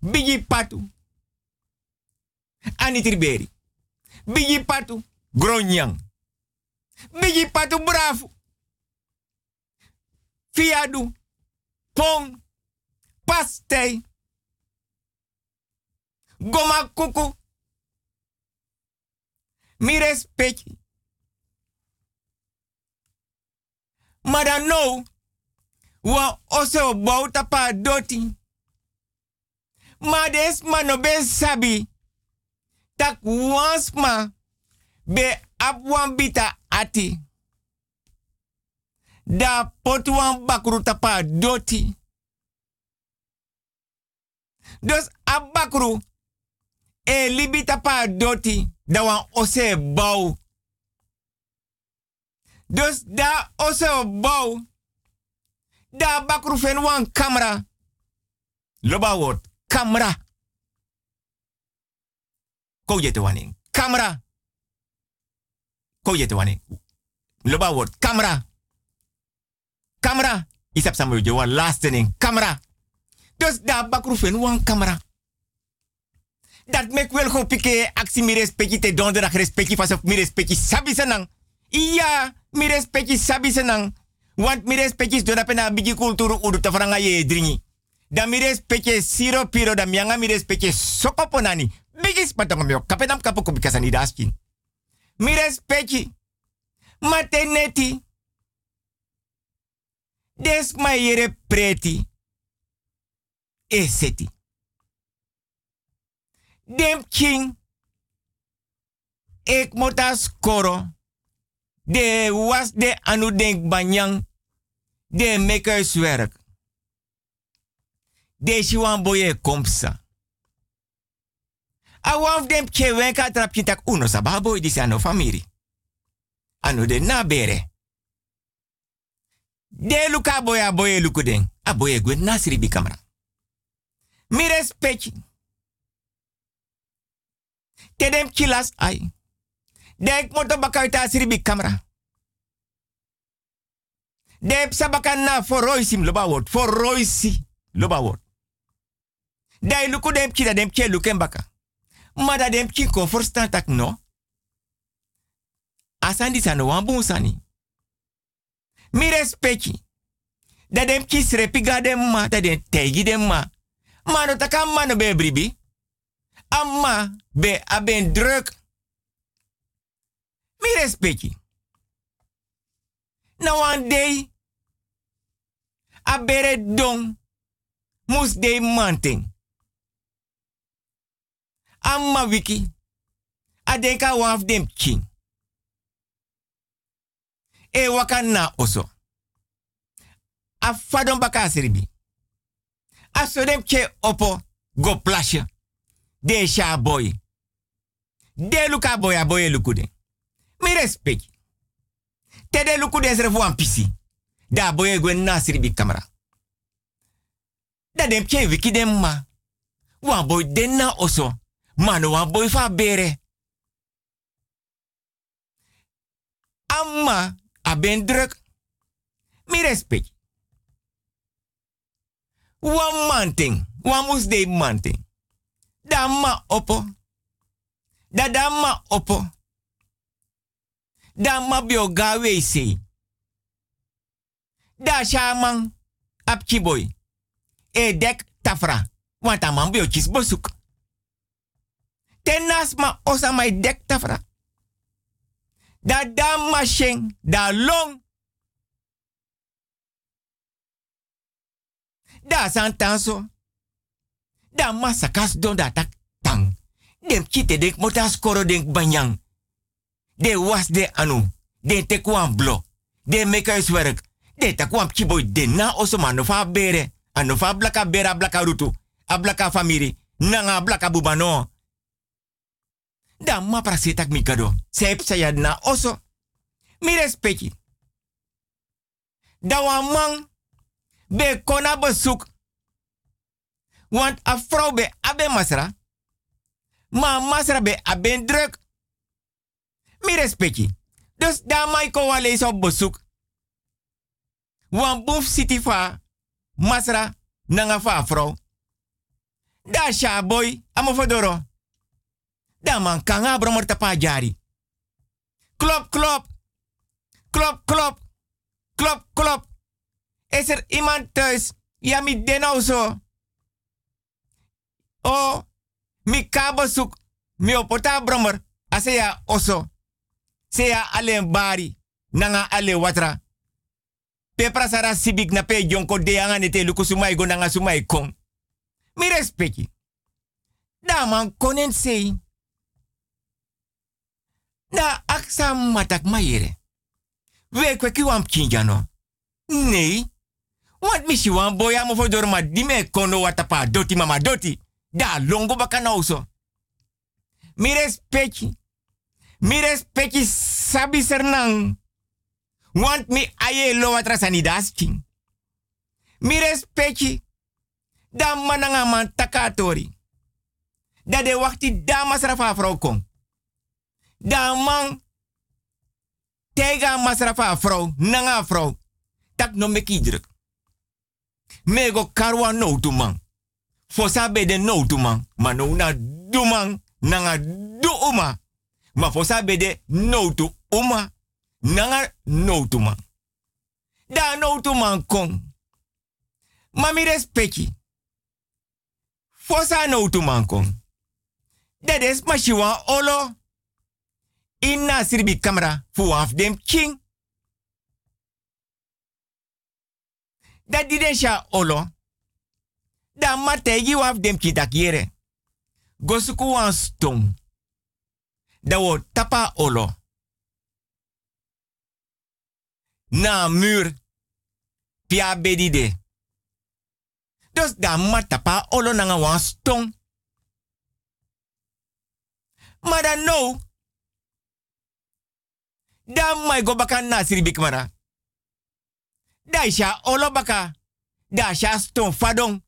Speaker 5: Bigi patu. Anitriberi. Bigi patu. Gronyang. Bigi patu bravo. Fiadu. Pong. Pastei. Goma kuku. Mi respecti. Maar nou, wa ose bouta pa doti. Ma des ma no sabi. Tak wans ma be ap wan ati. Da pot wan bakru tapa doti. Dus ap bakru e libi tapa doti da wan ose bau. Dus da ose bau. Da bakru fen wan camera. Loba word camera. Ko je te waning. Camera. Ko je te waning. Loba word camera. Camera. Isap wan laatste ning. Camera. Dus da bakru fen wan camera. Dat mek wel go pike aksi mi respecti te donderdag respecti van mi respecti sabi senang. Iya, mi respecti sabi senang. Want mi respecti is dona pena bigi kulturu udu ta ye dringi. Da mi respecti siro piro da mianga mi respecti sokoponani. Bigis patong mio kapenam kapu kubikasani daskin. Mi respecti. Mateneti. Des ma yere preti. Eseti. Dem king. Ik moet as koro. De was de anu denk banyang. De makerswerk. De shiwan boye kompsa. A waf dem ke wenka trap tak uno sababo di ano famiri. Anu de na bere. De luka boya boye lukuden. A boye gwen nasri bi kamera. Mi respecti. Tedem kilas ai. Dek moto bakaita sribi camera. Dep sabakan na for roisim loba word. For roisi loba word. Dai luku dem kida dem ke luken baka. Mada dem forstan tak no. Asandi sano wambu sani. Mi respecti. Da dem srepiga dem ma, da dem tegi dem ma. Mano takam mano be bribi. Amma be aben druk. Mi respecti. Na one day. A bere don. Mus de manting. Amma wiki. A denka waf dem king. E wakan na oso. A fadon baka seribi. A so dem ke opo go plasje. De sha boy. De luka boy a boy lukude. Mi respect. Te de lukude zre fu pisi. Da boy gwen nasiri bi kamera. Da dem ke wiki dem ma. Wan boy den na oso. Mano wan boy fa bere. Amma a ben druk. Mi respect. Wan manting. Wan mus de manting. Da ma opo. Da da ma opo. Da ma bio gawe se. Da shaman ap boy. E dek tafra. Want a man bio bosuk. Tenas ma osa dek tafra. Da da ma sheng. Da long. Da san tanso. Da ma sakas don da tak tang. Dem kite dek motas koro denk banyang. De was de anu. De te kwam blo. De makerswerk. De te kwam kiboy de na oso man no fa bere. Ano fa blaka bera blaka rutu. A blaka famiri. Nanga blaka bubano. Da ma prasetak mi kado. Sep saya na oso. Mi respecti. Da man. Be kona. Want a be abe masra. Ma masra be abe druk. Mi respecti. Dus da mai ko op bezoek. Wan boef city fa masra nanga fa vrouw. Da sha boy amo fodoro. Da man kanga bromor tapa jari. Klop klop. Klop klop. Klop klop. Is er iemand thuis? Ja, mi den zo. Oh, mi kabo zoek. Mi opota brommer. Ya oso. Se ya alleen bari. Nanga ale watra. Pe prasara sibik na pe jonko de anga nete luku sumai go nanga sumai kong. Mi respecti. Da man konen sei. Da aksa matak mayere. We kweki wam kinjano. Nee. Want misi wan boya mo fo dime kono watapa doti mama doti. Da longo baka nauso. Mi. Mi respecti sabi sernang. Want mi aye lo watra sanidas king. Mi respecti. Da mananga man takatori. Da de wakti da masrafa vrouw tega masrafa vrouw, nanga vrouw. Tak no meki. Mego karwa no tu man. Fosa be de no tu man. Ma no na du man. Nanga du uma. Ma fosa be de no tu uma. Nanga no tu man. Da no tu man kon. Ma mi respecti. Fosa no tu man kon. Dat is mashiwa olo. Inna sirbi camera fu af dem king. Dat di olo. Da mategi waf dem kitak yere. Gosuku wan stong. Da wo tapa olo. Na muur. Pia bedide. Dus da matapa olo nanga wan stong. Maar dan no. Dan mai go baka nasiri bikmara. Da isha olo baka. Da sha stone fadong.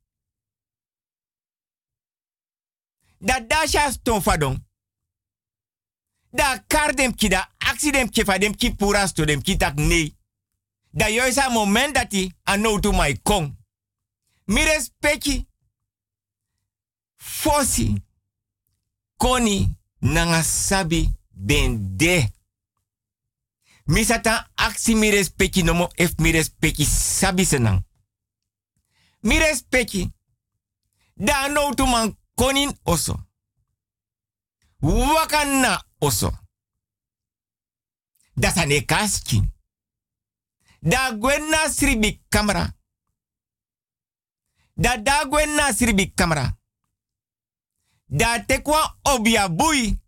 Speaker 5: Da da sha stone fadong. Da kar dem ki da accident ki fa dem ki pura sto dem ki tak nee. Da yo is a moment dat i ano to my kong. Mi respecti. Fosi. Koni nanga sabi ben de. Mi sata aksi mi respecti nomo ef mi respecti sabi senang. Mi respecti. Da no man konin oso. Wakana oso. Da sane kaskin. Da gwenna sribi kamera. Da da gwenna sribi kamera. Da tekwa obia bui.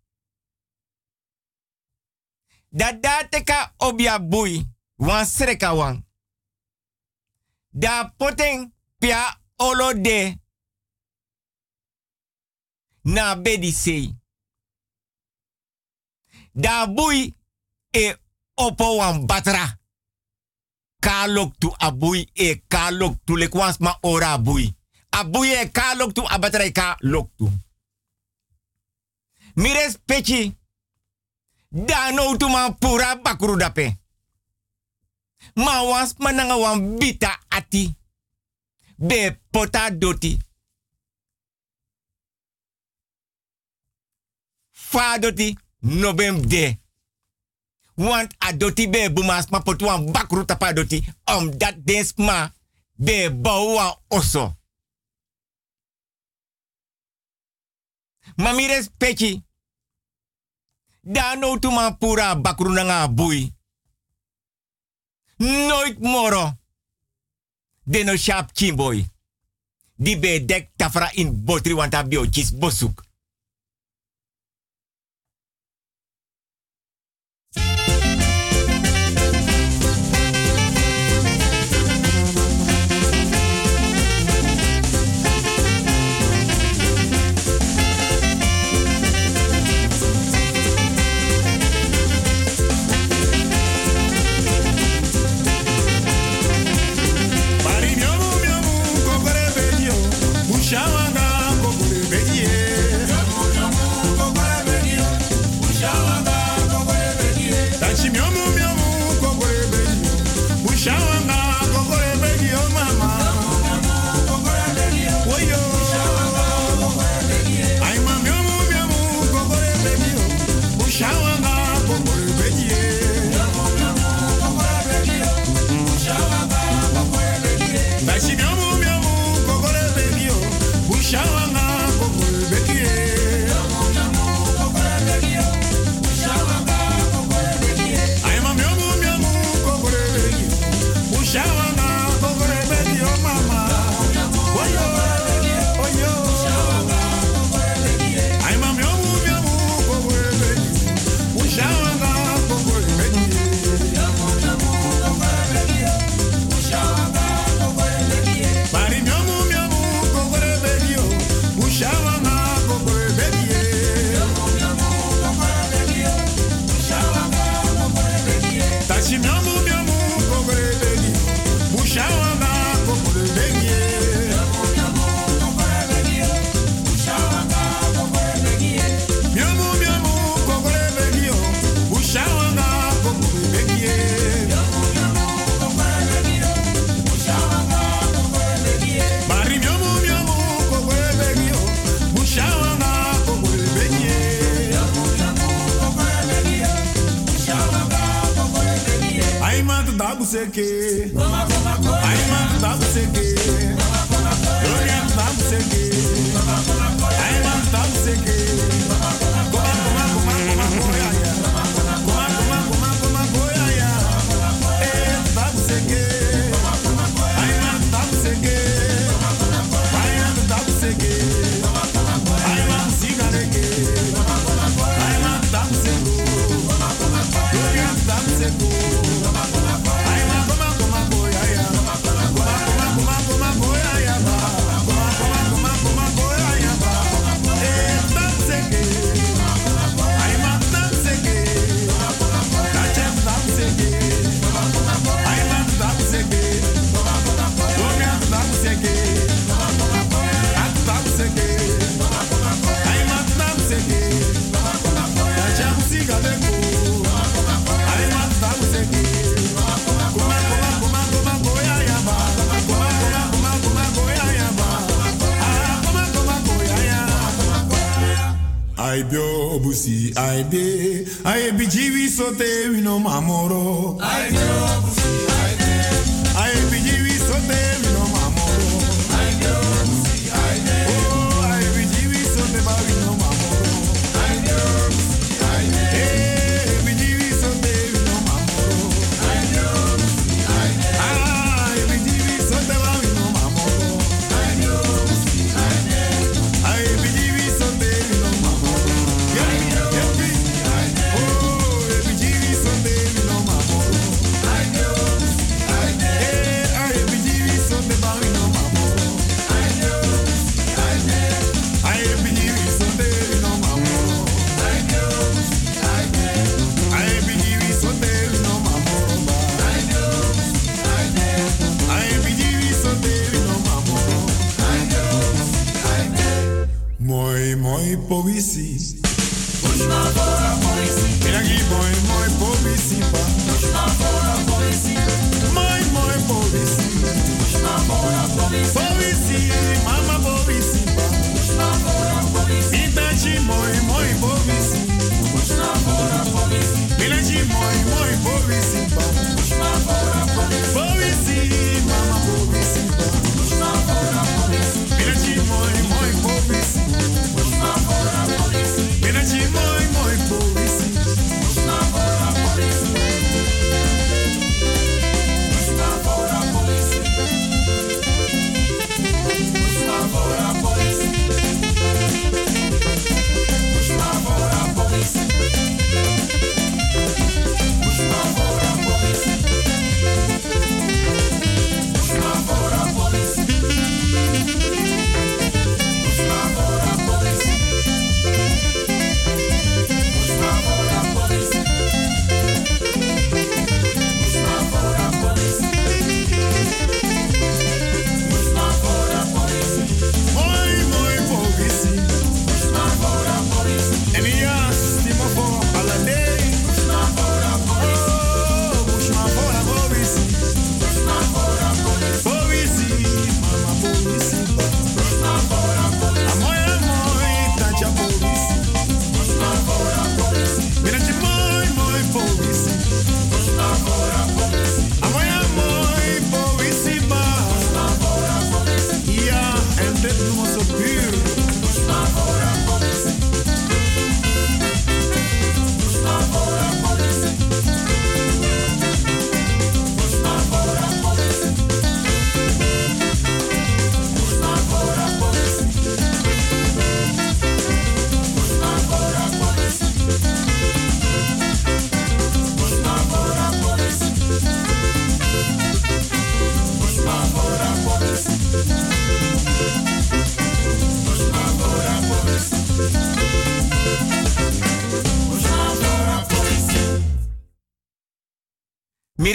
Speaker 5: Da da teka obia bui. Wan sreka wan. Da poteng pia olo de. Na bedi sei. Da bui e opo wan batra. Kalok tu abui e kalok tu lekwans ma ora abui. Abui e kalok tu abatra e kalok tu. Mi respecti. Da no tu man pura bakuru dape. Ma wans mananga wan bita ati. Be pota doti. Fa doti no bem de. Want a doti be bumas ma potu wan bakuru tapa doti. Om dat des ma be bouwa oso. Mami respecti. Da no tu man pura bakru nanga bui. Nooit moro. De no sharp kimboy. Di be dek tafra in botri want a bosuk.
Speaker 3: Eso te vino, mamoro.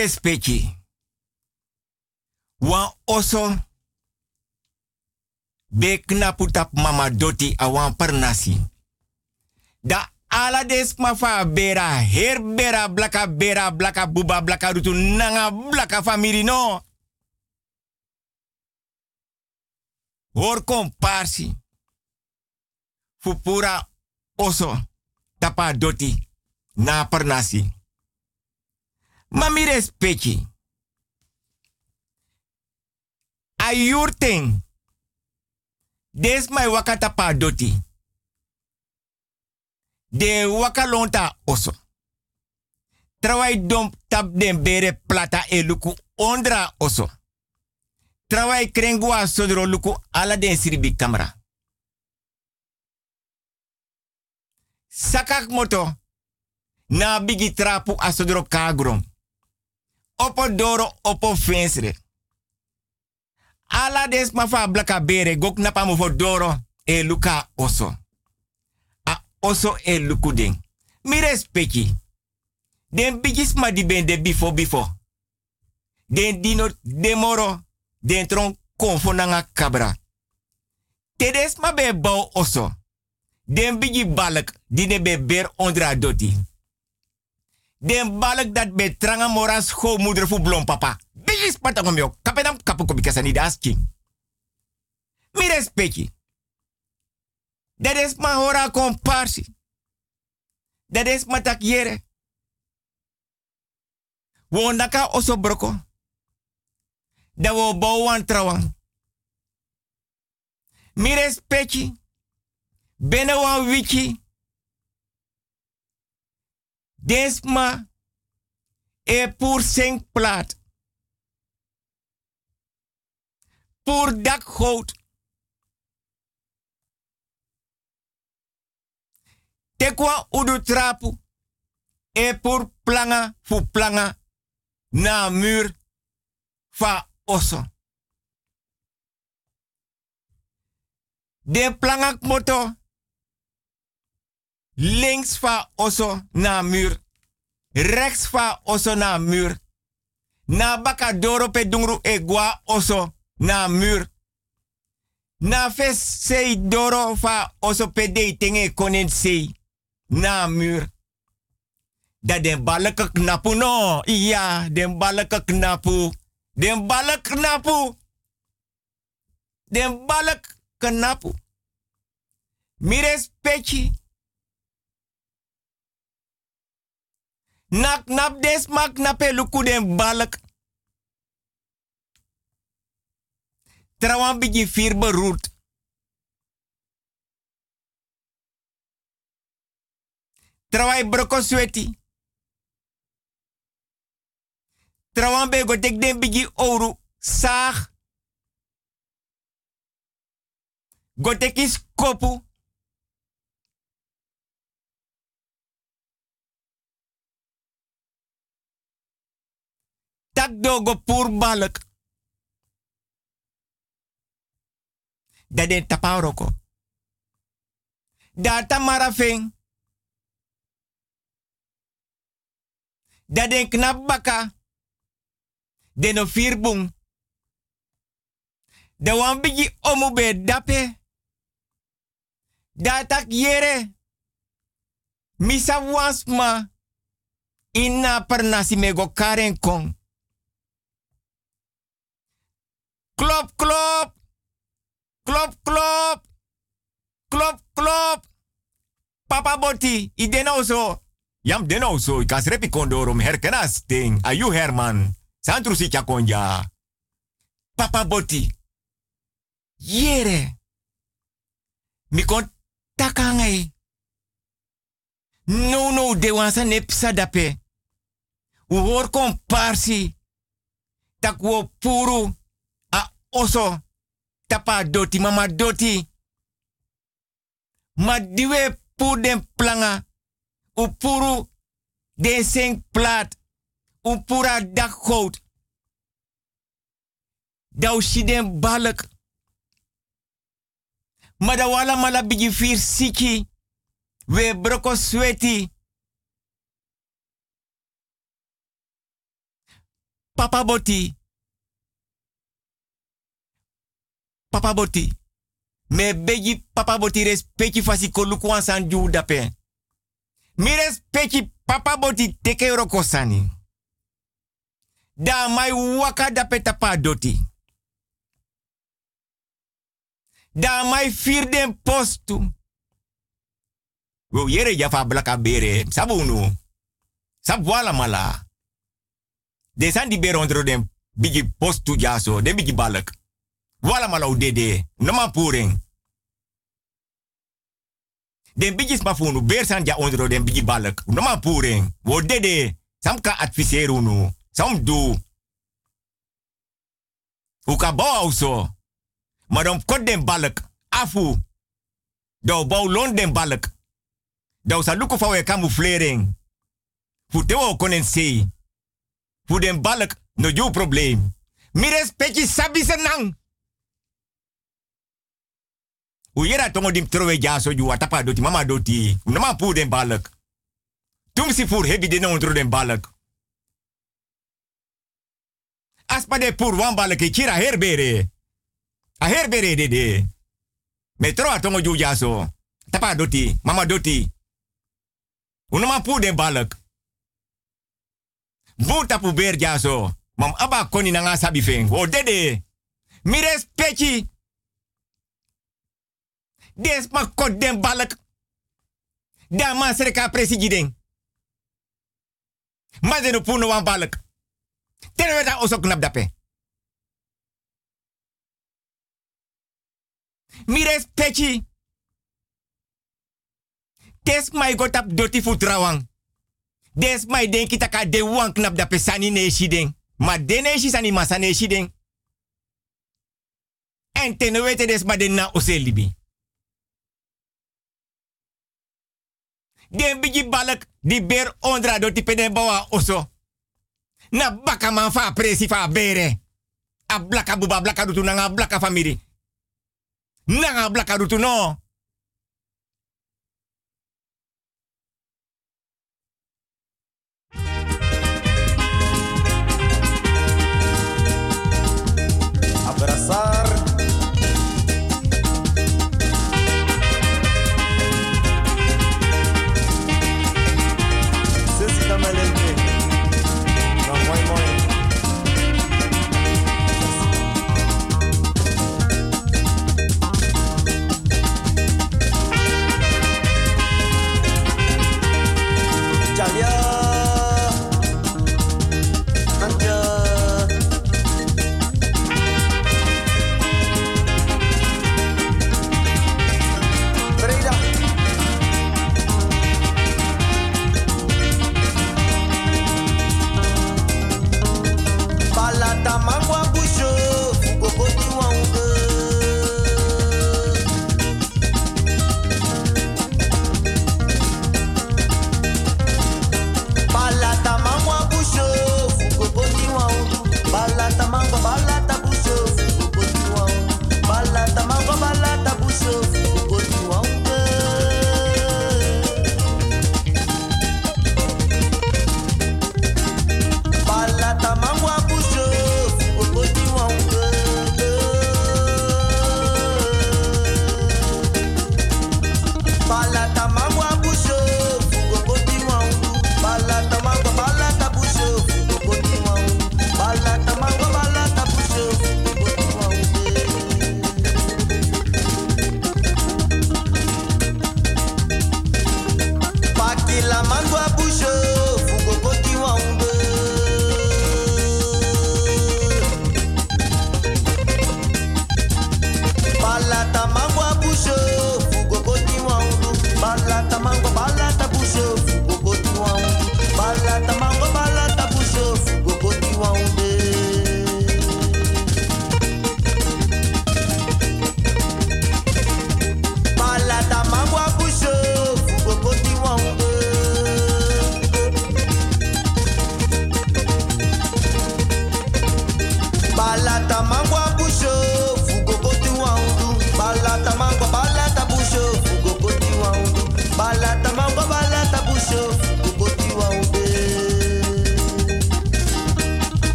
Speaker 5: respecti. Wan oso be knapu tap mama doti awan parnasi. Da ala des mafa bera her bera blaka bera blaka buba blaka rutu nanga blaka famiri no. Hor komparsi. Fupura oso tapa doti na parnasi. Mami respecti. Ayurten. Des mai wakata doti. De wakalonta oso. Trawai dom tap den bere plata e luku ondra oso. Trawai krengwa sodro luku ala den siribi kamera. Sakak moto. Na bigi trapu asodro kagrom. Opo doro opo fensre. Ala des ma fa blaka bere gok na pa mo doro e luka oso. A oso e luku den. Mi respecti. Den bigis ma di ben de bifo bifo. Den dino demoro. Den tron konfo nanga kabra. Tedes ma be bau oso. Den bigi balk di ne be ber ondra doti. Den balk dat be tranga mora schoolmoeder fu blom papa. Bigis patangom yo. Kapedam kapu ko bikasa ni das king. Mi respecti. Dat is ma hora komparsi. Dat is ma tak yere. Wo naka oso broko. Da wo bouwan trawan. Mi respecti. Bene wan wiki. Desma e pour cinq plat. Pour dakgoot. Tekwa udu trapu. E pour planga fu planga na muur fa oso. De plangak moto links va oso na muur. Rechts va oso na muur. Na baka doro pe dungru egwa oso na muur. Na fes sei doro va oso pe de tenge konen sei na muur. Den balke knapu no. Ja, den balke knapu. Den balk knapu. Den balk knapu. Mires pechi. Nak nap des mak nape luku den balk. Trawan bigi fir beroerd. Trawai broko sweti. Den bigi ouro. Saag. Go tek is kopu. Tak dogo pur balk. Da den taparoko. Da tamara feng. Da knap baka. Den firbung. Wan bigi omu be dape. Da tak yere. Misa wasma. Inna per nasi mego karen kong. Klop, klop. Klop, klop. Klop, klop. Papa Botti, i den nou zo. Jam den nou zo. Ik kan repi kondorum herkenas ding. Ayu Herman. Santru si konja. Papa Botti. Yere. Mi kon takangai. No, no, de wansa nepsa dape. U hoor komparsi. Tak wo puru. Oso. Tapa doti, mama doti. Ma diwe pu den planga. U puru den seng plat. U pura dakgoot. Dau si den balk. Ma da wala mala bigi fir siki. We broko sweti. Papa Boti. Papa Boti. Me begi Papa Boti respecti fasi koluku ansan ju dape. Mi respecti Papa Boti teke roko sani. Da mai waka dape tapa doti. Da mai fir den postu. Wo yere fa blaka bere. Sabunu. Sabwala mala. De san di berondro den bigi postu jaso, den bigi balak. Wala malau dede, man puring. Den bigi smafunu, ber san ja ondro den bigi balak. No man puring. Wo dede, sam ka adviseru nu. Sam do. Hoe kan bouwen zo? Maar dan den balk. Afu. Dou bouw lon den balk. Dou sa luku fa we camouflering. Fu konen sei. Fu den balk no ju probleem. Mi respecti sabi senang. U yera tongo dim trowe jaso ju atapa doti mama doti. Unama pu den balk. Tum si fur hebi den ondro den balk. Aspa de pur wan balk kira herbere. A herbere de de. Metro atongo ju jaso. Tapa doti, mama doti. Unama pu den balk. Bu tapu ber jaso. Mam aba koni na nga sabi feng. O dede. Mi respecti. Des ma kot den balk. Da ma sereka presiding. Ma de no puno wan balk. Ten we da oso knap dape. Mi respecti. Des mai gotap doti futrawang. Des mai den kita ka de wan knap dape sani ne shiding. Ma de ne shi sani shiding. En ten wete des ma den na ose libi. Den bigi balak di ber ondra do ti peden bawa oso. Na baka man fa presi fa bere. A blaka buba blaka rutu na blaka famiri. Na blaka rutu no.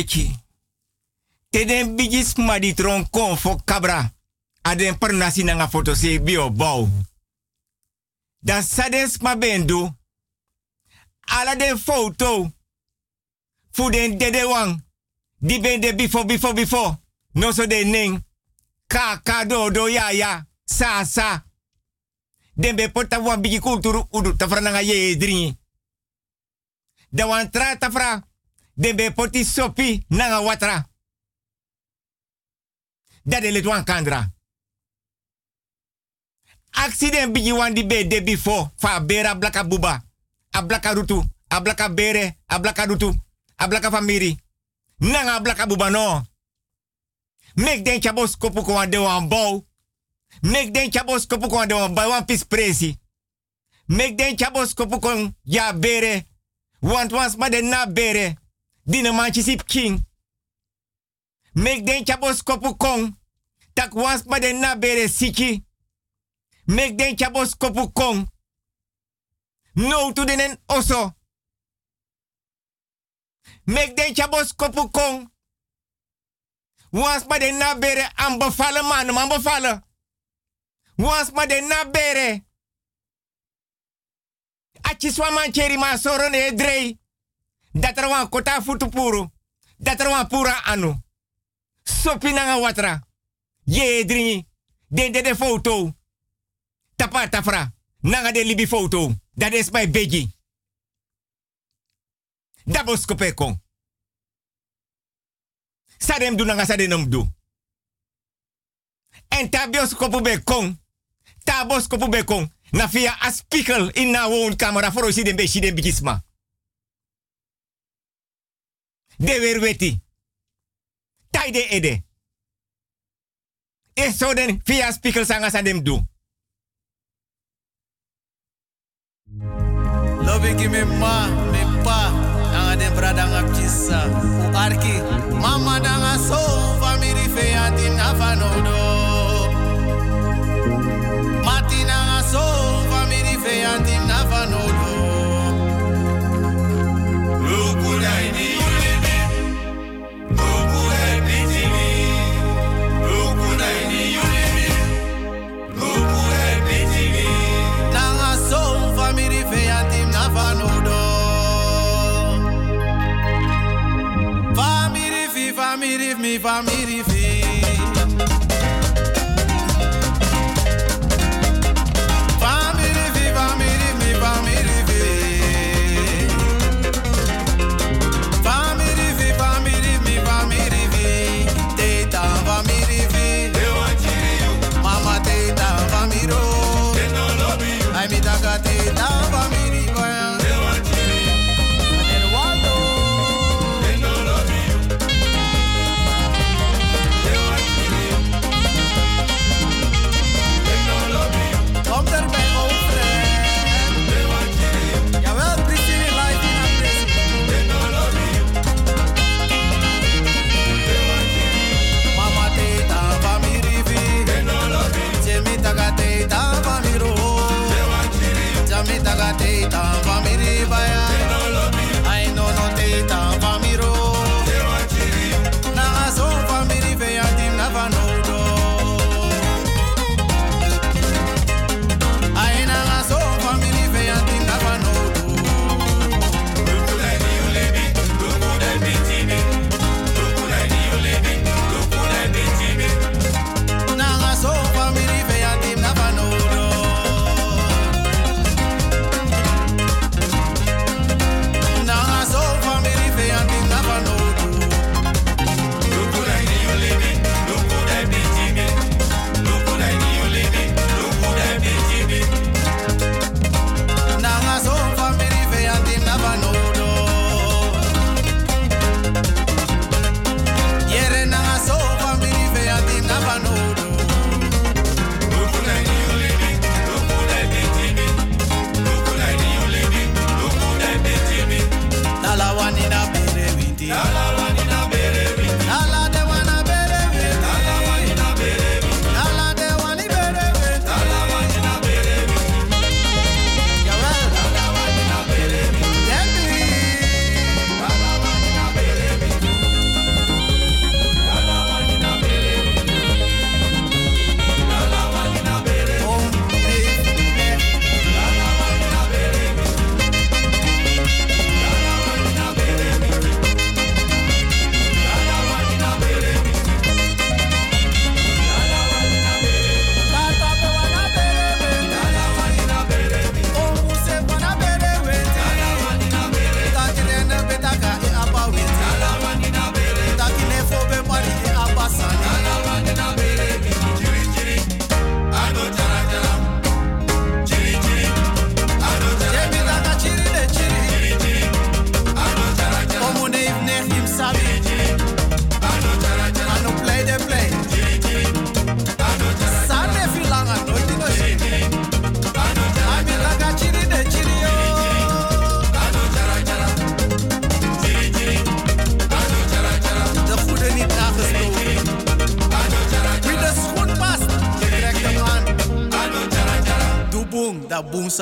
Speaker 5: Mi respecti. Te den bigis ma di tron kon fo kabra. Aden per nasi nanga foto se bio bau. Da sadens ma bendu. Ala den foto. Fu den dede wang. Di ben de bifo bifo bifo. No so de ning. Ka ka do ya ya. Sa sa. Den be porta wan bigi kulturu udu tafra nanga ye dringi. Da wan tra tafra. Den be poti sopi nanga watra. Dat de wan kandra. Accident bigi wan di be de bifo. Fa bera blaka buba. A blaka rutu. A blaka bere. A blaka rutu. A blaka famiri. Nanga blaka buba no. Mek den chabos kopu kwa de wan bou. Mek den chabos kopu kwa de wan wan pis presi. Mek den chabos kopu kon ya bere. Want wans ma de na bere. Dine manchi sip king. Mek den chabos kopu kon. Tak wans ma de na bere siki. Mek den chabos kopu kon. No to denen oso. Mek den chabos kopu kon. Wans ma de na bere am bevallen man, man bevallen. Wans ma de na bere. Achi swaman cheri ma soro ne. Dat er wan kota futu puru. Dat er wan pura anu. Sopi nanga watra. Ye dringi. De de foto. Tapa tafra. Nanga de libi foto. Dat is my begi. Dabos kopekong. Sadem du nanga sadem du. En tabios kopu be kong. Tabos kopu be kong. Na via a spiegel in na woonkamer voor osi den be shiden bigisma. De weer weti. Taide ede. E so den via spiegel sanga sadem du.
Speaker 4: Lobi ki me ma, me pa, nanga den brada nga pchisa. U arki, mama nanga so, family fe anti na fanodo. Mati nanga so, family fe miri
Speaker 12: va miri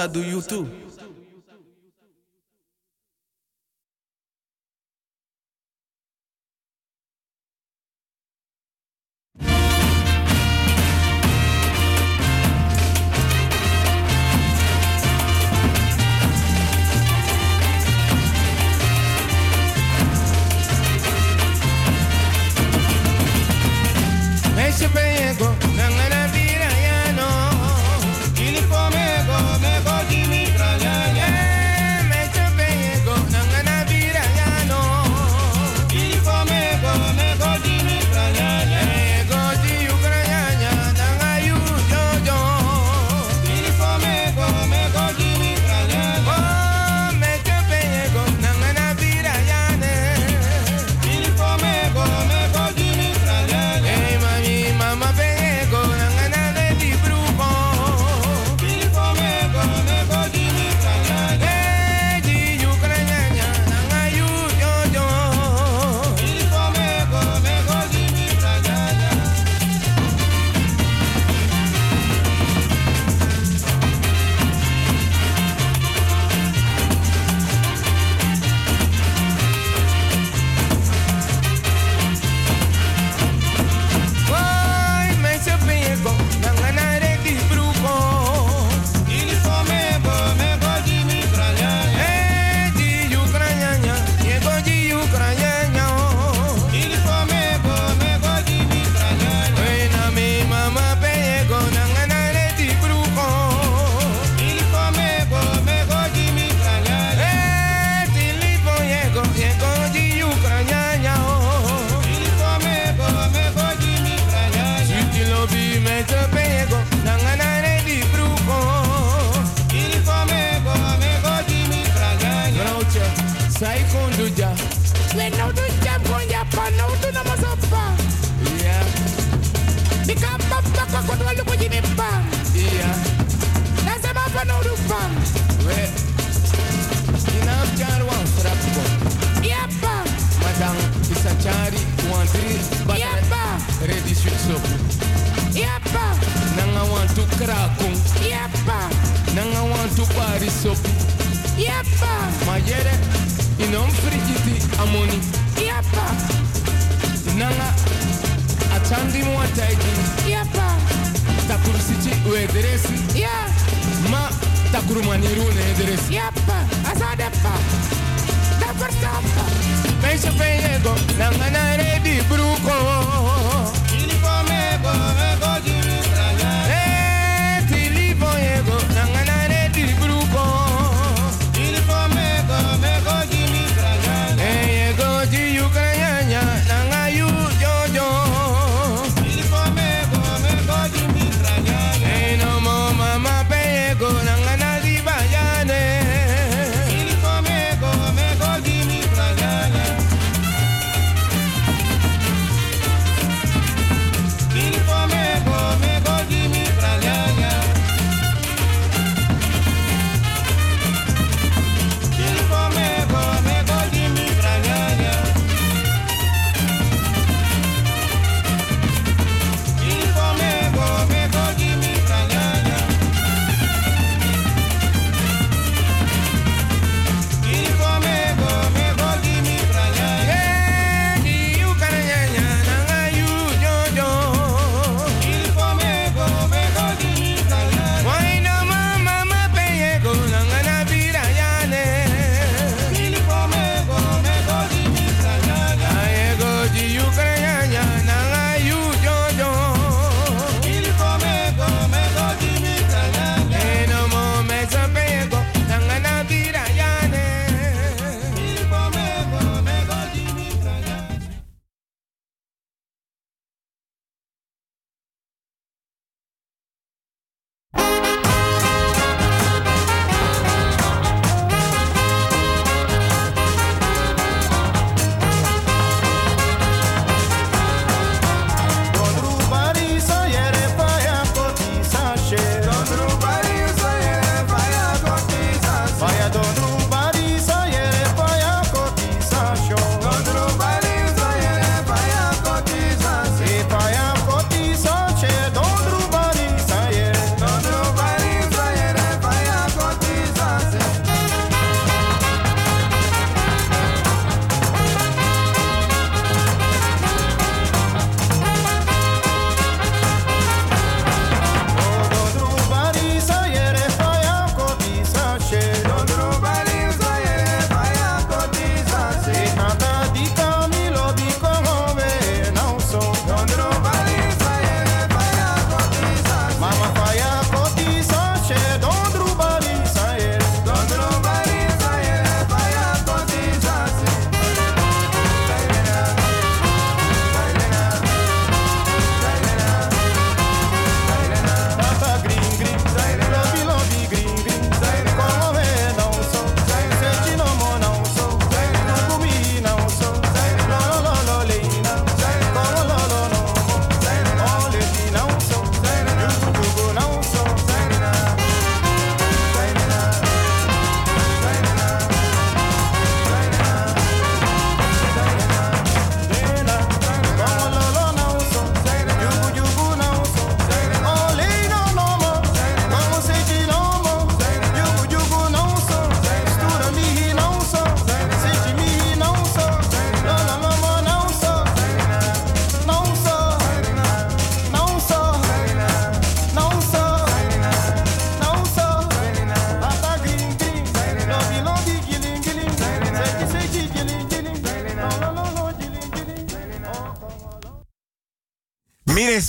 Speaker 12: do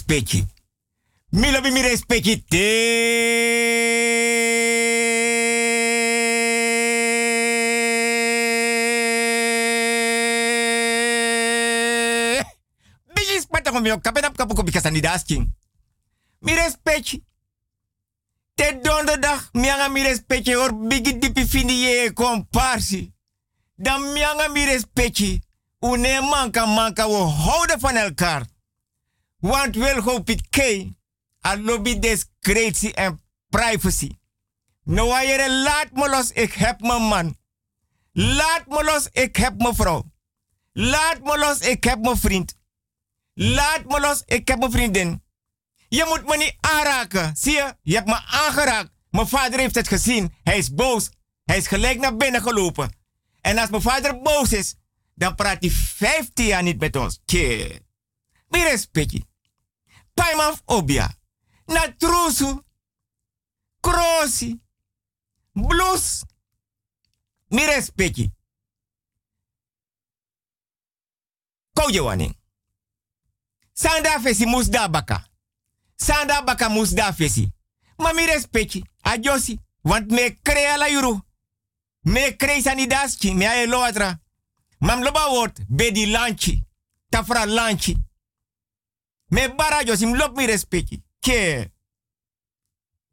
Speaker 5: respecti. Mi lobi mi respecti te. Bigis pata kom yo kapenap kapuko bikasa ni dasking. Mi respecti. Te donderdag mianga mi respecti or bigi dipi fini ye komparsi. Dan mianga mi respecti. Une manka manka we houden van elkaar. Want hoop ik kei. A lobby discretie en privacy. Nou wanneer laat me los, ik heb mijn man. Laat me los, ik heb mijn vrouw. Laat me los, ik heb mijn vriend. Laat me los, ik heb mijn vriendin. Je moet me niet aanraken. Zie je? Je hebt me aangeraakt. Mijn vader heeft het gezien. Hij is boos. Hij is gelijk naar binnen gelopen. En als mijn vader boos is, dan praat hij 15 jaar niet met ons. Tje. Mi respecti. Paimaf obia. Na trusu. Krosi. Blues. Mi respecti. Waning. Sanda fesi musda baka. Sanda baka musda fesi. Ma mi respecti. Want me crea la yuru. Me crea sanidaski. Me loatra. Mam loba word bedi lanchi. Tafra lanchi. Me barajo sim lop mi respecti. Ke.